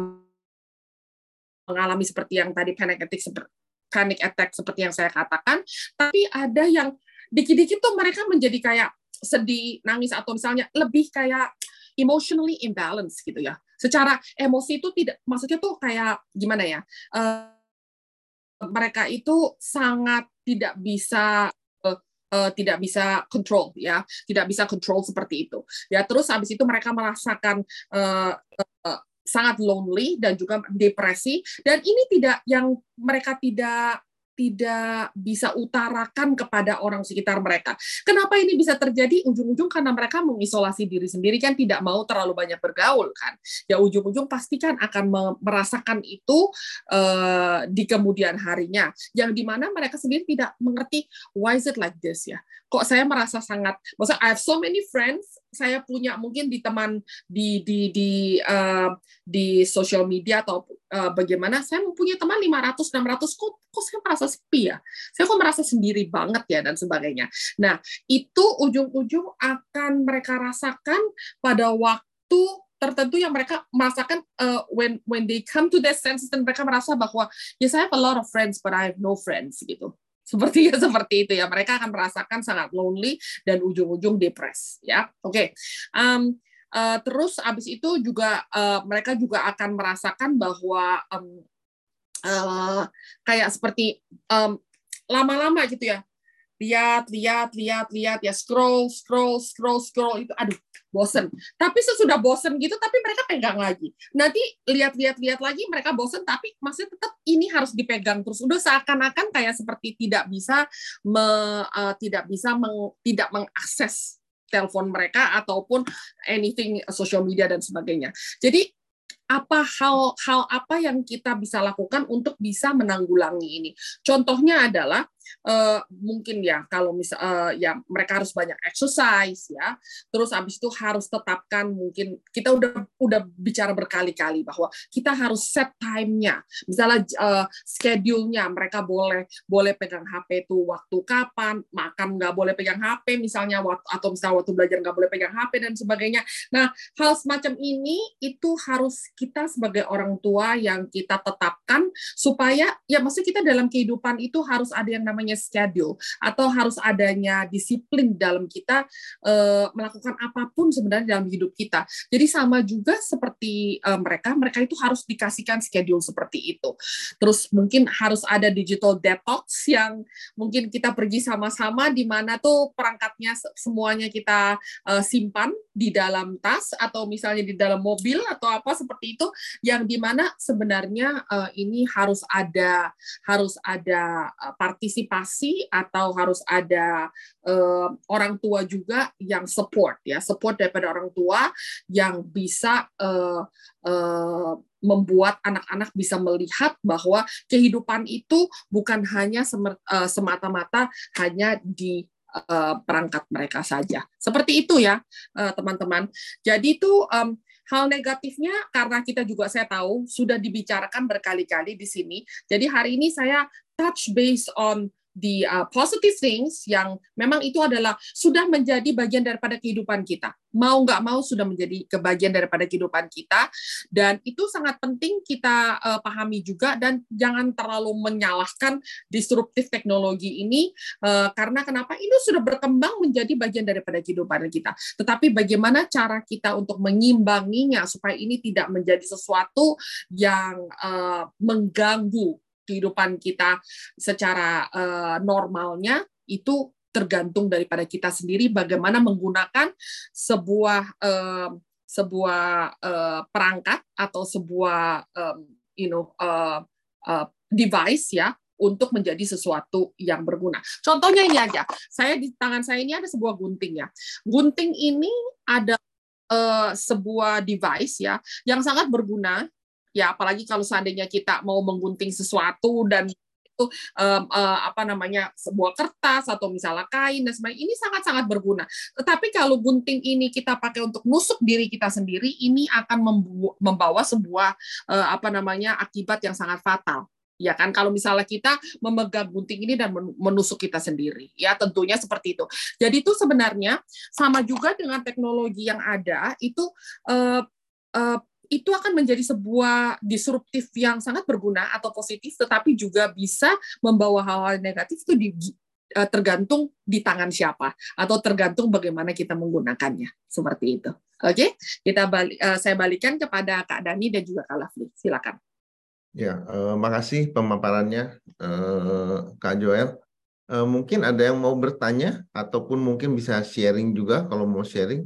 mengalami seperti yang tadi panic attack seperti panic attack seperti yang saya katakan, tapi ada yang dikit-dikit tuh mereka menjadi kayak sedih, nangis atau misalnya lebih kayak emotionally imbalance gitu ya. Secara emosi itu tidak maksudnya tuh kayak gimana ya? Uh, mereka itu sangat tidak bisa uh, tidak bisa control ya, tidak bisa control seperti itu. Ya terus habis itu mereka merasakan uh, uh, sangat lonely dan juga depresi dan ini tidak yang mereka tidak tidak bisa utarakan kepada orang sekitar mereka. Kenapa ini bisa terjadi? Ujung-ujung karena mereka mengisolasi diri sendiri kan tidak mau terlalu banyak bergaul kan. Ya ujung-ujung pasti kan akan merasakan itu uh, di kemudian harinya. Yang di mana mereka sendiri tidak mengerti why is it like this ya. Kok saya merasa sangat, maksudnya I have so many friends saya punya mungkin di teman di di di uh, di sosial media atau uh, bagaimana saya mempunyai teman 500 600 kok kok saya merasa sepi ya? Saya kok merasa sendiri banget ya dan sebagainya. Nah itu ujung-ujung akan mereka rasakan pada waktu tertentu yang mereka merasakan uh, when when they come to that sense dan mereka merasa bahwa yes I have a lot of friends but I have no friends gitu seperti ya seperti itu ya. Mereka akan merasakan sangat lonely dan ujung-ujung depres ya. Oke. Okay. um, uh, terus abis itu juga uh, mereka juga akan merasakan bahwa um, uh, kayak seperti um, lama-lama gitu ya lihat lihat lihat lihat. Ya scroll scroll scroll scroll. Itu aduh bosen. Tapi sesudah bosen gitu tapi mereka pegang lagi. Nanti lihat lihat lihat lagi mereka bosen tapi masih tetap ini harus dipegang terus. Udah seakan-akan kayak seperti tidak bisa me, uh, tidak bisa meng, tidak mengakses telepon mereka ataupun anything social media dan sebagainya. Jadi apa hal-hal apa yang kita bisa lakukan untuk bisa menanggulangi ini. Contohnya adalah uh, mungkin ya kalau misal uh, ya mereka harus banyak exercise ya. Terus habis itu harus tetapkan mungkin kita udah udah bicara berkali-kali bahwa kita harus set time-nya. Misalnya uh, schedule-nya mereka boleh boleh pegang HP itu waktu kapan makan nggak boleh pegang HP misalnya waktu atau misalnya waktu belajar nggak boleh pegang HP dan sebagainya. Nah hal semacam ini itu harus kita sebagai orang tua yang kita tetapkan supaya ya maksudnya kita dalam kehidupan itu harus ada yang namanya namanya schedule atau harus adanya disiplin dalam kita uh, melakukan apa pun sebenarnya dalam hidup kita. Jadi sama juga seperti uh, mereka, mereka itu harus dikasihkan schedule seperti itu. Terus mungkin harus ada digital detox yang mungkin kita pergi sama-sama di mana tuh perangkatnya semuanya kita uh, simpan di dalam tas atau misalnya di dalam mobil atau apa seperti itu yang di mana sebenarnya uh, ini harus ada harus ada partisipasi partisipasi atau harus ada uh, orang tua juga yang support ya support daripada orang tua yang bisa uh, uh, membuat anak-anak bisa melihat bahwa kehidupan itu bukan hanya semata-mata hanya di perangkat mereka saja. Seperti itu ya, teman-teman. Jadi itu um, hal negatifnya karena kita juga saya tahu sudah dibicarakan berkali-kali di sini. Jadi hari ini saya touch base on the uh, positive things yang memang itu adalah sudah menjadi bagian daripada kehidupan kita. Mau nggak mau sudah menjadi kebagian daripada kehidupan kita dan itu sangat penting kita uh, pahami juga dan jangan terlalu menyalahkan disruptif teknologi ini uh, karena kenapa ini sudah berkembang menjadi bagian daripada kehidupan kita. Tetapi bagaimana cara kita untuk mengimbanginya supaya ini tidak menjadi sesuatu yang uh, mengganggu kehidupan kita secara uh, normalnya itu tergantung daripada kita sendiri bagaimana menggunakan sebuah uh, sebuah uh, perangkat atau sebuah um, you know uh, uh, device ya untuk menjadi sesuatu yang berguna. Contohnya ini aja. Saya di tangan saya ini ada sebuah gunting ya. Gunting ini ada uh, sebuah device ya yang sangat berguna ya apalagi kalau seandainya kita mau menggunting sesuatu dan itu um, uh, apa namanya sebuah kertas atau misalnya kain dan sebagainya ini sangat-sangat berguna. Tetapi kalau gunting ini kita pakai untuk nusuk diri kita sendiri, ini akan membawa sebuah uh, apa namanya akibat yang sangat fatal. Ya kan? Kalau misalnya kita memegang gunting ini dan menusuk kita sendiri. Ya tentunya seperti itu. Jadi itu sebenarnya sama juga dengan teknologi yang ada itu uh, uh, itu akan menjadi sebuah disruptif yang sangat berguna atau positif tetapi juga bisa membawa hal-hal negatif itu di, uh, tergantung di tangan siapa atau tergantung bagaimana kita menggunakannya seperti itu oke okay? kita balik uh, saya balikan kepada Kak Dani dan juga Kak Lafli silakan Ya, eh, makasih pemaparannya eh, Kak Joel. Eh, mungkin ada yang mau bertanya ataupun mungkin bisa sharing juga kalau mau sharing.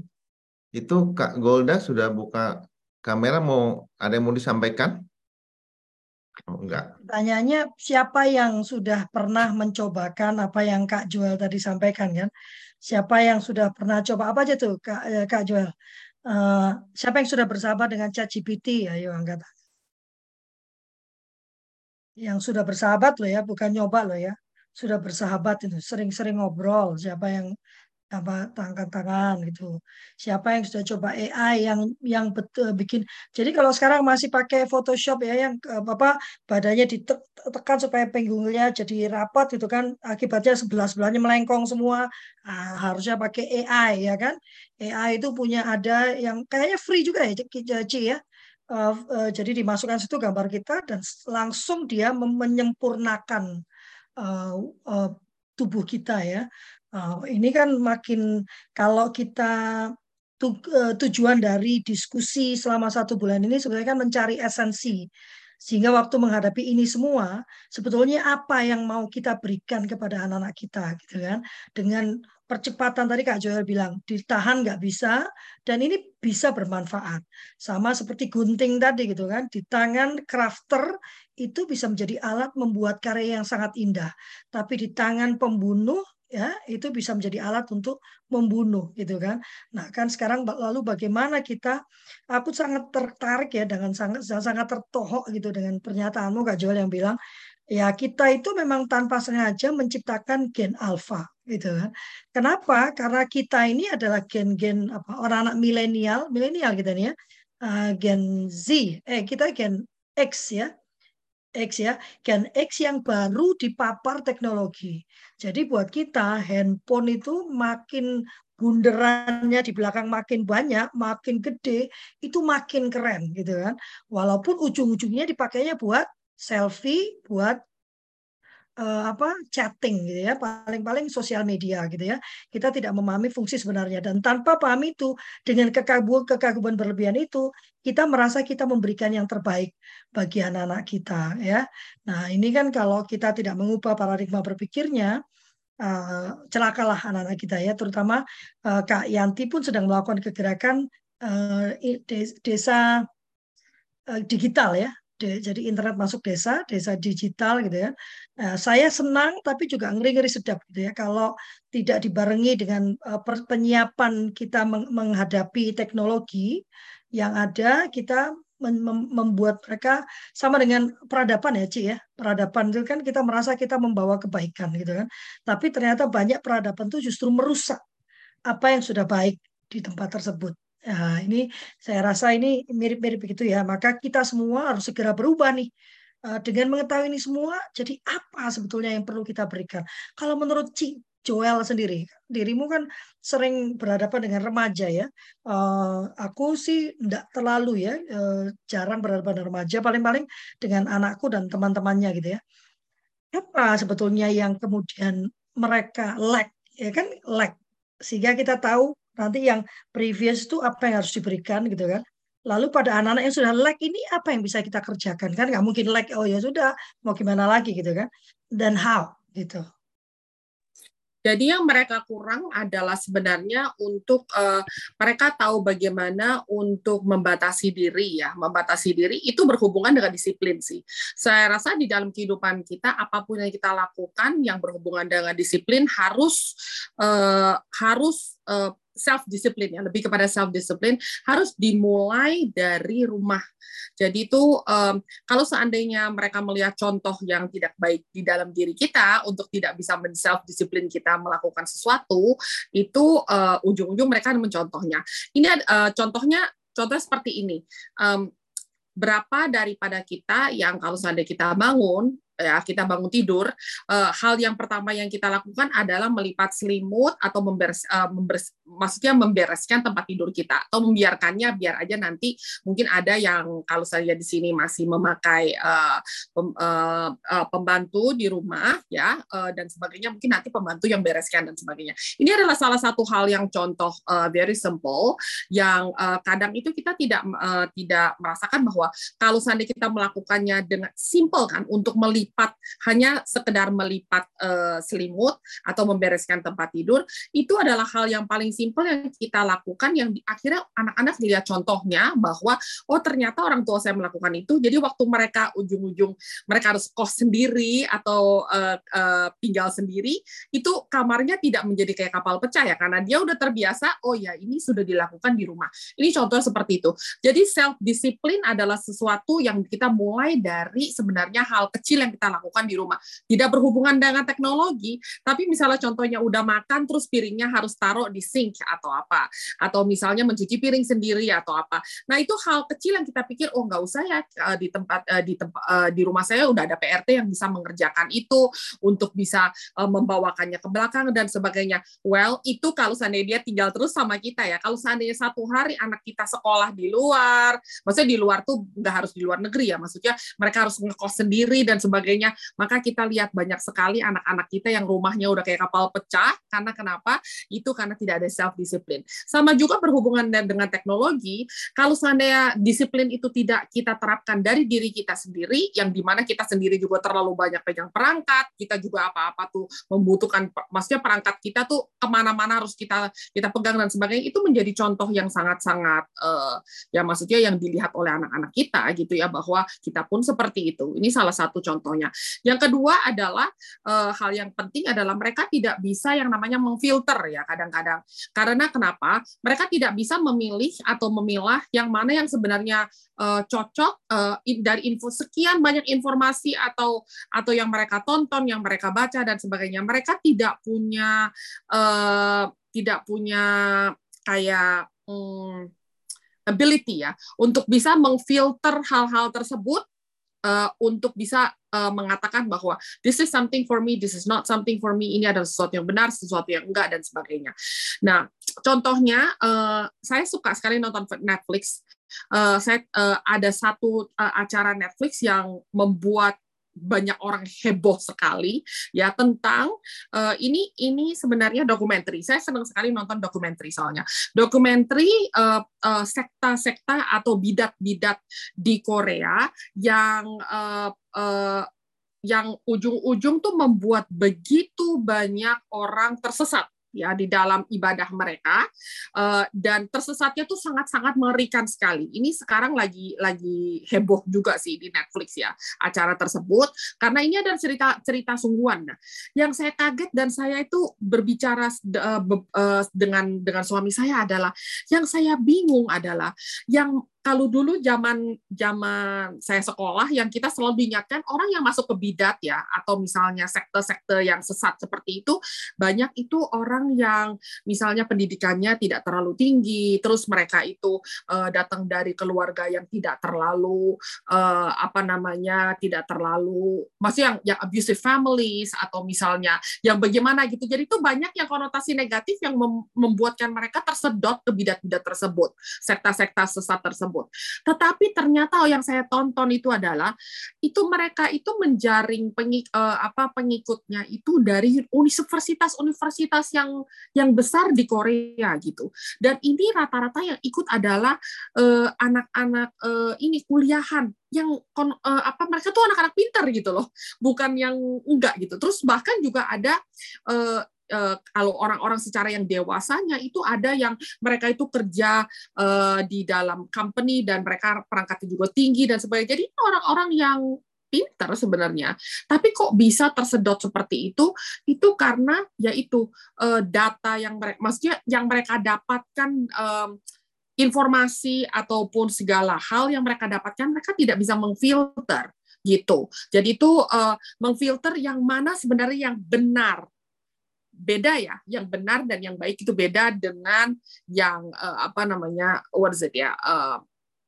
Itu Kak Golda sudah buka kamera mau ada yang mau disampaikan? Oh, enggak. Tanyanya siapa yang sudah pernah mencobakan apa yang Kak Joel tadi sampaikan kan? Siapa yang sudah pernah coba apa aja tuh Kak, eh, Kak Joel? Uh, siapa yang sudah bersahabat dengan ChatGPT? Ayo angkat yang sudah bersahabat loh ya, bukan nyoba loh ya, sudah bersahabat itu, sering-sering ngobrol, siapa yang apa tangan tangan gitu. Siapa yang sudah coba AI yang yang betul bikin. Jadi kalau sekarang masih pakai Photoshop ya yang apa badannya ditekan supaya pinggungnya jadi rapat gitu kan, akibatnya sebelah sebelahnya melengkong semua. Nah, harusnya pakai AI ya kan. AI itu punya ada yang kayaknya free juga ya Ci ya uh, uh, jadi dimasukkan situ gambar kita dan langsung dia menyempurnakan uh, uh, tubuh kita ya. Uh, ini kan makin kalau kita tu, uh, tujuan dari diskusi selama satu bulan ini sebenarnya kan mencari esensi. Sehingga waktu menghadapi ini semua sebetulnya apa yang mau kita berikan kepada anak-anak kita gitu kan? Dengan percepatan tadi Kak Joel bilang ditahan nggak bisa dan ini bisa bermanfaat. Sama seperti gunting tadi gitu kan? Di tangan crafter itu bisa menjadi alat membuat karya yang sangat indah. Tapi di tangan pembunuh ya itu bisa menjadi alat untuk membunuh gitu kan nah kan sekarang lalu bagaimana kita aku sangat tertarik ya dengan sangat sangat tertohok gitu dengan pernyataanmu Kak Joel yang bilang ya kita itu memang tanpa sengaja menciptakan gen alfa gitu kan. Kenapa? Karena kita ini adalah gen-gen apa orang-anak milenial, milenial kita nih ya, uh, gen Z, eh kita gen X ya, X ya, gen X yang baru dipapar teknologi. Jadi buat kita handphone itu makin bunderannya di belakang makin banyak, makin gede, itu makin keren gitu kan. Walaupun ujung-ujungnya dipakainya buat selfie, buat uh, apa chatting gitu ya paling-paling sosial media gitu ya. Kita tidak memahami fungsi sebenarnya. Dan tanpa paham itu dengan kekaguman kekaguman berlebihan itu kita merasa kita memberikan yang terbaik bagi anak-anak kita ya. Nah ini kan kalau kita tidak mengubah paradigma berpikirnya uh, celakalah anak-anak kita ya. Terutama uh, Kak Yanti pun sedang melakukan kegerakan uh, desa digital ya jadi internet masuk desa, desa digital gitu ya. Nah, saya senang tapi juga ngeri-ngeri sedap gitu ya kalau tidak dibarengi dengan uh, penyiapan kita menghadapi teknologi yang ada kita membuat mereka sama dengan peradaban ya Ci ya. Peradaban itu kan kita merasa kita membawa kebaikan gitu kan. Tapi ternyata banyak peradaban itu justru merusak apa yang sudah baik di tempat tersebut. Nah, ini saya rasa ini mirip-mirip begitu ya. Maka kita semua harus segera berubah nih. Eh, dengan mengetahui ini semua, jadi apa sebetulnya yang perlu kita berikan? Kalau menurut Ci Joel sendiri, dirimu kan sering berhadapan dengan remaja ya. Uh, aku sih tidak terlalu ya, uh, jarang berhadapan dengan remaja, paling-paling dengan anakku dan teman-temannya gitu ya. Apa sebetulnya yang kemudian mereka lack, ya kan lack, sehingga kita tahu nanti yang previous itu apa yang harus diberikan gitu kan. Lalu pada anak-anak yang sudah lag ini apa yang bisa kita kerjakan? Kan nggak mungkin lag oh ya sudah mau gimana lagi gitu kan. Dan how gitu. Jadi yang mereka kurang adalah sebenarnya untuk uh, mereka tahu bagaimana untuk membatasi diri ya, membatasi diri itu berhubungan dengan disiplin sih. Saya rasa di dalam kehidupan kita apa pun yang kita lakukan yang berhubungan dengan disiplin harus uh, harus uh, self discipline ya lebih kepada self discipline harus dimulai dari rumah. Jadi itu um, kalau seandainya mereka melihat contoh yang tidak baik di dalam diri kita untuk tidak bisa men self discipline kita melakukan sesuatu itu uh, ujung-ujung mereka mencontohnya. Ini uh, contohnya contoh seperti ini. Um, berapa daripada kita yang kalau seandainya kita bangun ya kita bangun tidur, uh, hal yang pertama yang kita lakukan adalah melipat selimut atau memberes, uh, memberes, maksudnya membereskan tempat tidur kita atau membiarkannya biar aja nanti mungkin ada yang kalau saya di sini masih memakai uh, pem, uh, uh, pembantu di rumah ya uh, dan sebagainya mungkin nanti pembantu yang bereskan dan sebagainya. Ini adalah salah satu hal yang contoh uh, very simple yang uh, kadang itu kita tidak uh, tidak merasakan bahwa kalau seandainya kita melakukannya dengan simple kan untuk melipat melipat hanya sekedar melipat uh, selimut atau membereskan tempat tidur itu adalah hal yang paling simpel yang kita lakukan yang di, akhirnya anak-anak lihat contohnya bahwa oh ternyata orang tua saya melakukan itu. Jadi waktu mereka ujung-ujung mereka harus kos sendiri atau uh, uh, tinggal sendiri itu kamarnya tidak menjadi kayak kapal pecah ya karena dia udah terbiasa oh ya ini sudah dilakukan di rumah. Ini contoh seperti itu. Jadi self discipline adalah sesuatu yang kita mulai dari sebenarnya hal kecil yang kita lakukan di rumah. Tidak berhubungan dengan teknologi, tapi misalnya contohnya udah makan terus piringnya harus taruh di sink atau apa, atau misalnya mencuci piring sendiri atau apa. Nah itu hal kecil yang kita pikir oh nggak usah ya eh, di tempat eh, di tempat eh, di rumah saya udah ada PRT yang bisa mengerjakan itu untuk bisa membawakannya ke belakang dan sebagainya. Well itu kalau seandainya dia tinggal terus sama kita ya. Kalau seandainya satu hari anak kita sekolah di luar, maksudnya di luar tuh nggak harus di luar negeri ya, maksudnya mereka harus ngekos sendiri dan sebagainya sebagainya, maka kita lihat banyak sekali anak-anak kita yang rumahnya udah kayak kapal pecah karena kenapa? Itu karena tidak ada self discipline. Sama juga berhubungan dengan teknologi, kalau seandainya disiplin itu tidak kita terapkan dari diri kita sendiri, yang di mana kita sendiri juga terlalu banyak pegang perangkat, kita juga apa-apa tuh membutuhkan, maksudnya perangkat kita tuh ke mana-mana harus kita kita pegang dan sebagainya, itu menjadi contoh yang sangat-sangat uh, ya maksudnya yang dilihat oleh anak-anak kita gitu ya bahwa kita pun seperti itu. Ini salah satu contoh contohnya. Yang kedua adalah uh, hal yang penting adalah mereka tidak bisa yang namanya memfilter ya kadang-kadang. Karena kenapa? Mereka tidak bisa memilih atau memilah yang mana yang sebenarnya uh, cocok uh, dari info sekian banyak informasi atau atau yang mereka tonton, yang mereka baca dan sebagainya. Mereka tidak punya uh, tidak punya kayak hmm, ability ya untuk bisa mengfilter hal-hal tersebut uh, untuk bisa uh, mengatakan bahwa this is something for me, this is not something for me, ini adalah sesuatu yang benar, sesuatu yang enggak dan sebagainya. Nah, contohnya uh, saya suka sekali nonton Netflix. Uh, saya uh, ada satu uh, acara Netflix yang membuat banyak orang heboh sekali ya tentang uh, ini ini sebenarnya dokumenter. Saya senang sekali nonton dokumenter soalnya. Dokumenter uh, uh, sekta-sekta atau bidat-bidat di Korea yang uh, uh, yang ujung-ujung tuh membuat begitu banyak orang tersesat ya di dalam ibadah mereka uh, dan tersesatnya tuh sangat-sangat mengerikan sekali. Ini sekarang lagi lagi heboh juga sih di Netflix ya acara tersebut karena ini adalah cerita cerita sungguhan. Nah, yang saya kaget dan saya itu berbicara uh, uh, dengan dengan suami saya adalah yang saya bingung adalah yang kalau dulu zaman zaman saya sekolah yang kita selalu diingatkan orang yang masuk ke bidat ya atau misalnya sekte-sekte yang sesat seperti itu banyak itu orang yang misalnya pendidikannya tidak terlalu tinggi terus mereka itu uh, datang dari keluarga yang tidak terlalu uh, apa namanya tidak terlalu masih yang yang abusive families atau misalnya yang bagaimana gitu. Jadi itu banyak yang konotasi negatif yang membuatkan mereka tersedot ke bidat-bidat tersebut sekta-sekta sesat tersebut tersebut. Tetapi ternyata yang saya tonton itu adalah itu mereka itu menjaring pengik, uh, apa pengikutnya itu dari universitas-universitas yang yang besar di Korea gitu. Dan ini rata-rata yang ikut adalah eh, anak-anak uh, ini kuliahan yang uh, apa mereka tuh anak-anak pintar gitu loh, bukan yang enggak gitu. Terus bahkan juga ada uh, uh, kalau orang-orang secara yang dewasanya itu ada yang mereka itu kerja uh, di dalam company dan mereka perangkatnya juga tinggi dan sebagainya. Jadi orang-orang yang pinter sebenarnya, tapi kok bisa tersedot seperti itu? Itu karena yaitu uh, data yang mereka, maksudnya yang mereka dapatkan informasi ataupun segala hal yang mereka dapatkan, mereka tidak bisa mengfilter gitu. Jadi itu uh, mengfilter yang mana sebenarnya yang benar beda ya. Yang benar dan yang baik itu beda dengan yang uh, apa namanya what is it ya uh,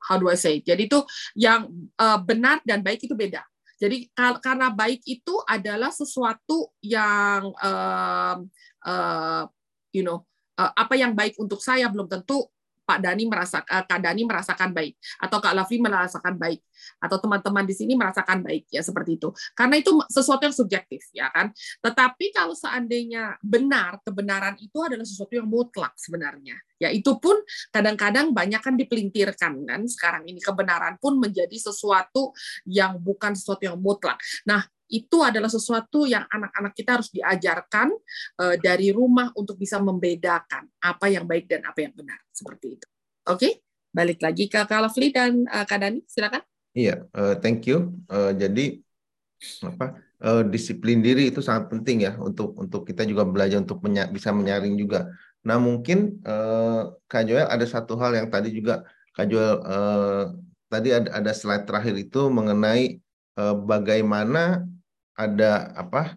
how do I say jadi itu yang uh, benar dan baik itu beda. Jadi karena baik itu adalah sesuatu yang uh, uh, you know uh, apa yang baik untuk saya belum tentu Pak Dani merasa uh, Kak Dani merasakan baik atau Kak Lafri merasakan baik atau teman-teman di sini merasakan baik ya seperti itu. Karena itu sesuatu yang subjektif ya kan. Tetapi kalau seandainya benar, kebenaran itu adalah sesuatu yang mutlak sebenarnya. Ya itu pun kadang-kadang banyak kan dipelintirkan kan sekarang ini kebenaran pun menjadi sesuatu yang bukan sesuatu yang mutlak. Nah, itu adalah sesuatu yang anak-anak kita harus diajarkan uh, dari rumah untuk bisa membedakan apa yang baik dan apa yang benar seperti itu. Oke, okay? balik lagi ke Kak dan uh, Kak silakan. Iya, uh, thank you. Uh, jadi apa uh, disiplin diri itu sangat penting ya untuk untuk kita juga belajar untuk menya bisa menyaring juga. Nah mungkin uh, Kak Joel ada satu hal yang tadi juga Kak Joel uh, tadi ada, ada slide terakhir itu mengenai bagaimana ada apa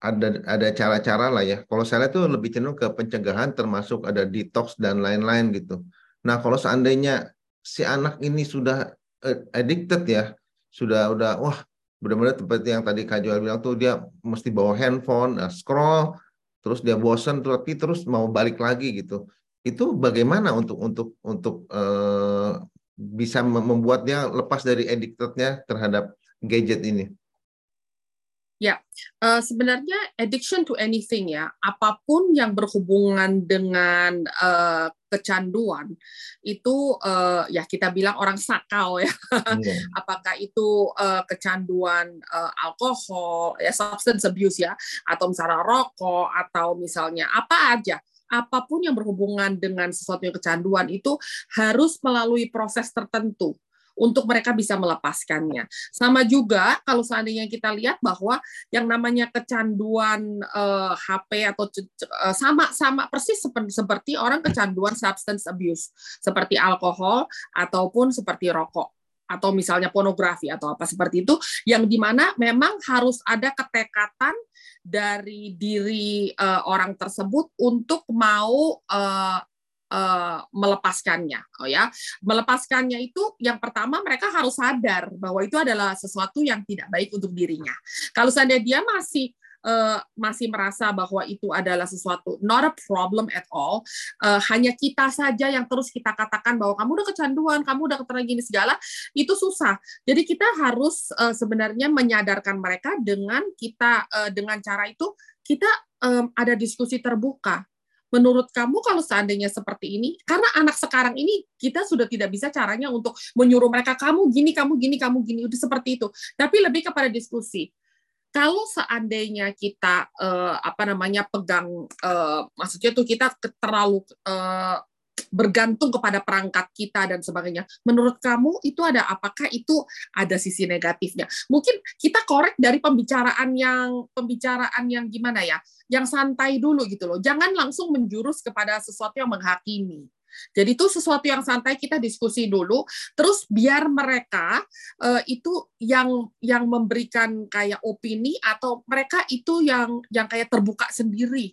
ada ada cara-cara lah ya. Kalau saya itu lebih cenderung ke pencegahan termasuk ada detox dan lain-lain gitu. Nah, kalau seandainya si anak ini sudah eh, addicted ya, sudah udah wah benar-benar seperti yang tadi Kak Joel bilang tuh dia mesti bawa handphone, nah, scroll, terus dia bosan tapi terus mau balik lagi gitu. Itu bagaimana untuk untuk untuk uh, bisa membuat dia lepas dari addictednya terhadap gadget ini? Ya, uh, sebenarnya addiction to anything ya, apa pun yang berhubungan dengan uh, kecanduan itu uh, ya kita bilang orang sakau ya. Yeah. Apakah itu uh, kecanduan uh, alkohol, ya substance abuse ya, atau misalnya rokok atau misalnya apa aja apa pun yang berhubungan dengan sesuatu yang kecanduan itu harus melalui proses tertentu untuk mereka bisa melepaskannya. Sama juga kalau seandainya kita lihat bahwa yang namanya kecanduan uh, eh, HP atau uh, sama sama persis seperti, seperti orang kecanduan substance abuse seperti alkohol ataupun seperti rokok atau misalnya pornografi atau apa seperti itu yang di mana memang harus ada ketekatan dari diri uh, orang tersebut untuk mau uh, uh, melepaskannya. Oh ya, melepaskannya itu yang pertama mereka harus sadar bahwa itu adalah sesuatu yang tidak baik untuk dirinya. Kalau seandainya dia masih uh, masih merasa bahwa itu adalah sesuatu not a problem at all, uh, hanya kita saja yang terus kita katakan bahwa kamu udah kecanduan, kamu udah keterlaluan gini segala, itu susah. Jadi kita harus uh, sebenarnya menyadarkan mereka dengan kita uh, dengan cara itu kita um, ada diskusi terbuka Menurut kamu kalau seandainya seperti ini, karena anak sekarang ini kita sudah tidak bisa caranya untuk menyuruh mereka kamu gini, kamu gini, kamu gini, udah seperti itu. Tapi lebih kepada diskusi. Kalau seandainya kita uh, apa namanya pegang, uh, maksudnya tuh kita terlalu uh, bergantung kepada perangkat kita dan sebagainya. Menurut kamu itu ada apakah itu ada sisi negatifnya? Mungkin kita korek dari pembicaraan yang pembicaraan yang gimana ya? Yang santai dulu gitu loh. Jangan langsung menjurus kepada sesuatu yang menghakimi. Jadi itu sesuatu yang santai kita diskusi dulu, terus biar mereka uh, itu yang yang memberikan kayak opini atau mereka itu yang yang kayak terbuka sendiri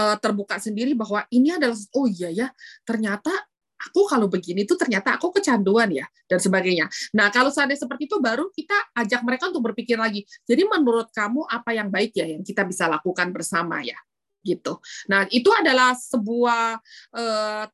uh, terbuka sendiri bahwa ini adalah oh iya ya ternyata aku kalau begini tuh ternyata aku kecanduan ya dan sebagainya. Nah kalau seandainya seperti itu baru kita ajak mereka untuk berpikir lagi. Jadi menurut kamu apa yang baik ya yang kita bisa lakukan bersama ya gitu. Nah itu adalah sebuah uh,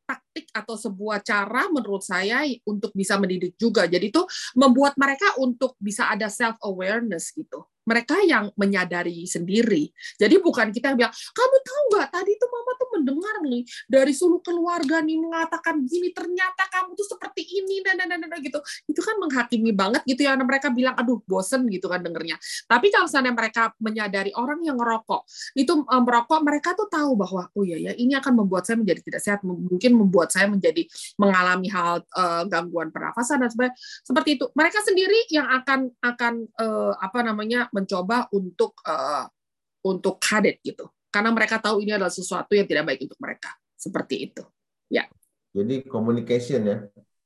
atau sebuah cara menurut saya untuk bisa mendidik juga. Jadi itu membuat mereka untuk bisa ada self awareness gitu mereka yang menyadari sendiri. Jadi bukan kita yang bilang, kamu tahu nggak tadi tuh mama tuh mendengar nih dari seluruh keluarga nih mengatakan gini, ternyata kamu tuh seperti ini, dan dan dan, gitu. Itu kan menghakimi banget gitu ya. Mereka bilang, aduh bosen gitu kan dengernya. Tapi kalau misalnya mereka menyadari orang yang ngerokok, itu um, merokok, mereka tuh tahu bahwa, oh iya ya, ini akan membuat saya menjadi tidak sehat, mungkin membuat saya menjadi mengalami hal uh, gangguan pernafasan dan sebagainya. Seperti itu. Mereka sendiri yang akan akan uh, apa namanya mencoba untuk uh, untuk kadet gitu. Karena mereka tahu ini adalah sesuatu yang tidak baik untuk mereka. Seperti itu. Ya. Jadi communication ya?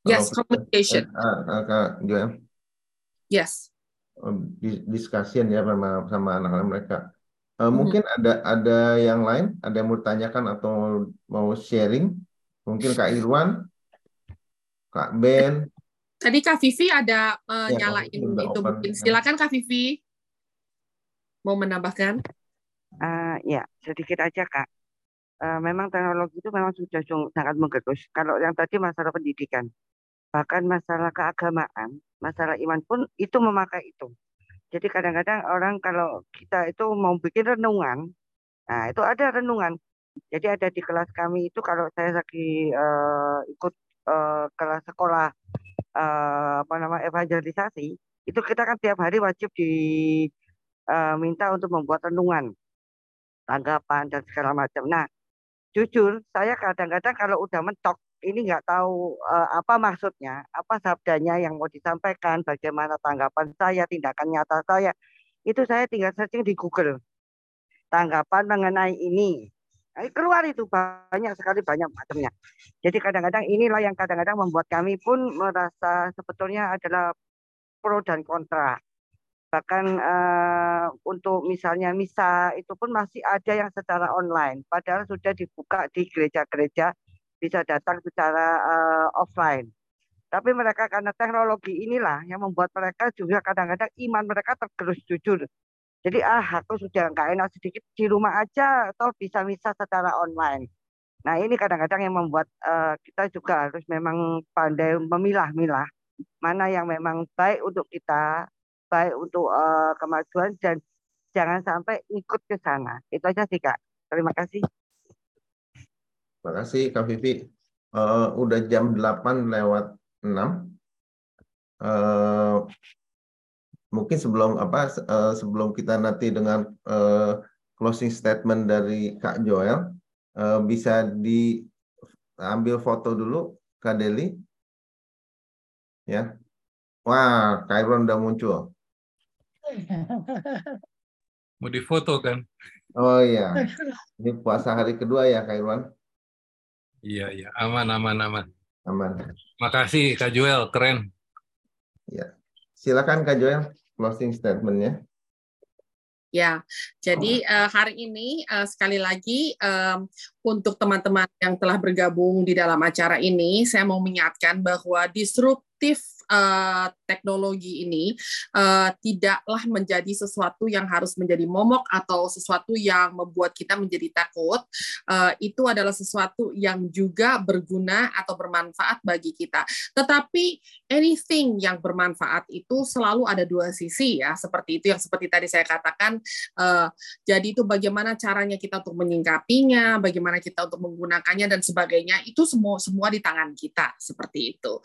Yes communication. Uh, uh, yes. Discussion ya sama sama anak-anak mereka. Uh, hmm. mungkin ada ada yang lain? Ada yang mau tanyakan atau mau sharing mungkin kak Irwan kak Ben Tadi Kak Vivi ada uh, ya, nyalain itu mungkin. Silakan Kak Vivi. Mau menambahkan? Uh, ya, sedikit aja Kak. Uh, memang teknologi itu memang sudah sangat menggerus. Kalau yang tadi masalah pendidikan, bahkan masalah keagamaan, masalah iman pun itu memakai itu. Jadi kadang-kadang orang kalau kita itu mau bikin renungan, nah itu ada renungan. Jadi ada di kelas kami itu kalau saya lagi uh, ikut uh, kelas sekolah uh, apa nama evangelisasi itu kita kan tiap hari wajib diminta uh, untuk membuat renungan tanggapan dan segala macam. Nah, jujur saya kadang-kadang kalau udah mentok ini nggak tahu uh, apa maksudnya, apa sabdanya yang mau disampaikan, bagaimana tanggapan saya, tindakan nyata saya, itu saya tinggal searching di Google. Tanggapan mengenai ini, keluar itu banyak sekali banyak macamnya. Jadi kadang-kadang inilah yang kadang-kadang membuat kami pun merasa sebetulnya adalah pro dan kontra. Bahkan uh, untuk misalnya misa itu pun masih ada yang secara online, padahal sudah dibuka di gereja-gereja bisa datang secara uh, offline. Tapi mereka karena teknologi inilah yang membuat mereka juga kadang-kadang iman mereka tergerus jujur jadi ah aku sudah nggak enak sedikit di rumah aja atau bisa bisa secara online. Nah ini kadang-kadang yang membuat uh, kita juga harus memang pandai memilah-milah mana yang memang baik untuk kita, baik untuk uh, kemajuan dan jangan sampai ikut ke sana. Itu aja sih kak. Terima kasih. Terima kasih Kak Vivi. Uh, udah jam 8 lewat 6. Uh, mungkin sebelum apa uh, sebelum kita nanti dengan uh, closing statement dari Kak Joel uh, bisa diambil foto dulu Kak Deli? Ya. Wah Kak Irwan udah muncul. Mau difoto kan? Oh iya. Ini puasa hari kedua ya Kak Irwan iya iya. Aman aman aman. Aman. Makasih Kak Joel. Keren. Ya silakan Kak Joel closing statementnya? Ya, jadi uh, hari ini uh, sekali lagi um, untuk teman-teman yang telah bergabung di dalam acara ini, saya mau mengingatkan bahwa disruptif uh, teknologi ini uh, tidaklah menjadi sesuatu yang harus menjadi momok atau sesuatu yang membuat kita menjadi takut. Uh, itu adalah sesuatu yang juga berguna atau bermanfaat bagi kita. Tetapi anything yang bermanfaat itu selalu ada dua sisi ya, seperti itu yang seperti tadi saya katakan. Uh, jadi itu bagaimana caranya kita untuk menyingkapinya, bagaimana kita untuk menggunakannya dan sebagainya. Itu semua semua di tangan kita seperti itu.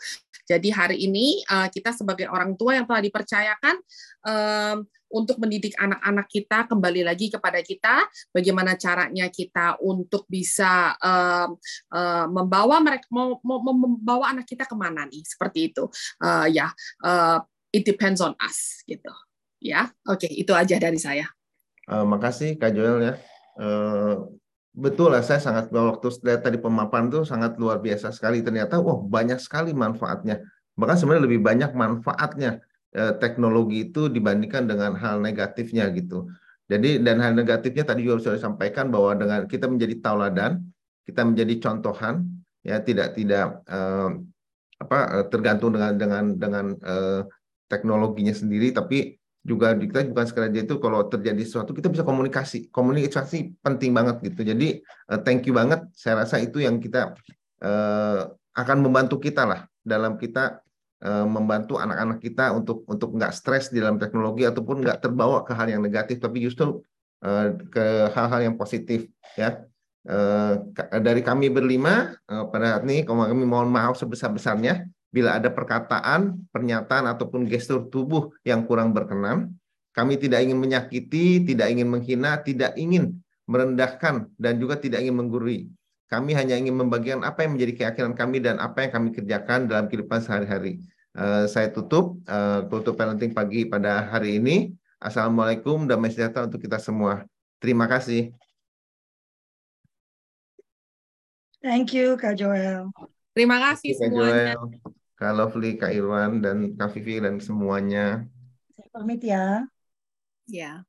Jadi hari ini uh, kita sebagai orang tua yang telah dipercayakan um, untuk mendidik anak-anak kita kembali lagi kepada kita, bagaimana caranya kita untuk bisa um, uh, membawa mereka mau, mau membawa anak kita ke mana nih seperti itu. Uh, ya, yeah, uh, it depends on us gitu. Ya, oke okay, itu aja dari saya. Uh, makasih Kak Joel ya. Uh, betul lah saya sangat waktu tadi pemaparan itu sangat luar biasa sekali ternyata wah banyak sekali manfaatnya bahkan sebenarnya lebih banyak manfaatnya eh, teknologi itu dibandingkan dengan hal negatifnya gitu. Jadi dan hal negatifnya tadi juga sudah disampaikan bahwa dengan kita menjadi tauladan kita menjadi contohan ya tidak tidak eh, apa eh, tergantung dengan dengan dengan eh, teknologinya sendiri tapi juga kita bukan sekadar itu kalau terjadi sesuatu kita bisa komunikasi. Komunikasi penting banget gitu. Jadi uh, thank you banget. Saya rasa itu yang kita uh, akan membantu kita lah dalam kita membantu anak-anak kita untuk untuk nggak stres di dalam teknologi ataupun nggak terbawa ke hal yang negatif tapi justru uh, ke hal-hal yang positif ya uh, dari kami berlima uh, pada saat ini kami mohon maaf sebesar besarnya bila ada perkataan, pernyataan ataupun gestur tubuh yang kurang berkenan, kami tidak ingin menyakiti, tidak ingin menghina, tidak ingin merendahkan dan juga tidak ingin menggurui. Kami hanya ingin membagikan apa yang menjadi keyakinan kami dan apa yang kami kerjakan dalam kehidupan sehari-hari. Uh, saya tutup uh, tutup parenting pagi pada hari ini. Assalamualaikum, damai sejahtera untuk kita semua. Terima kasih. Thank you, Kak Joel. Terima kasih Kak semuanya. Joel. Kak Lovely, Kak Irwan, dan Kak Vivi, dan semuanya. Saya pamit ya. Ya.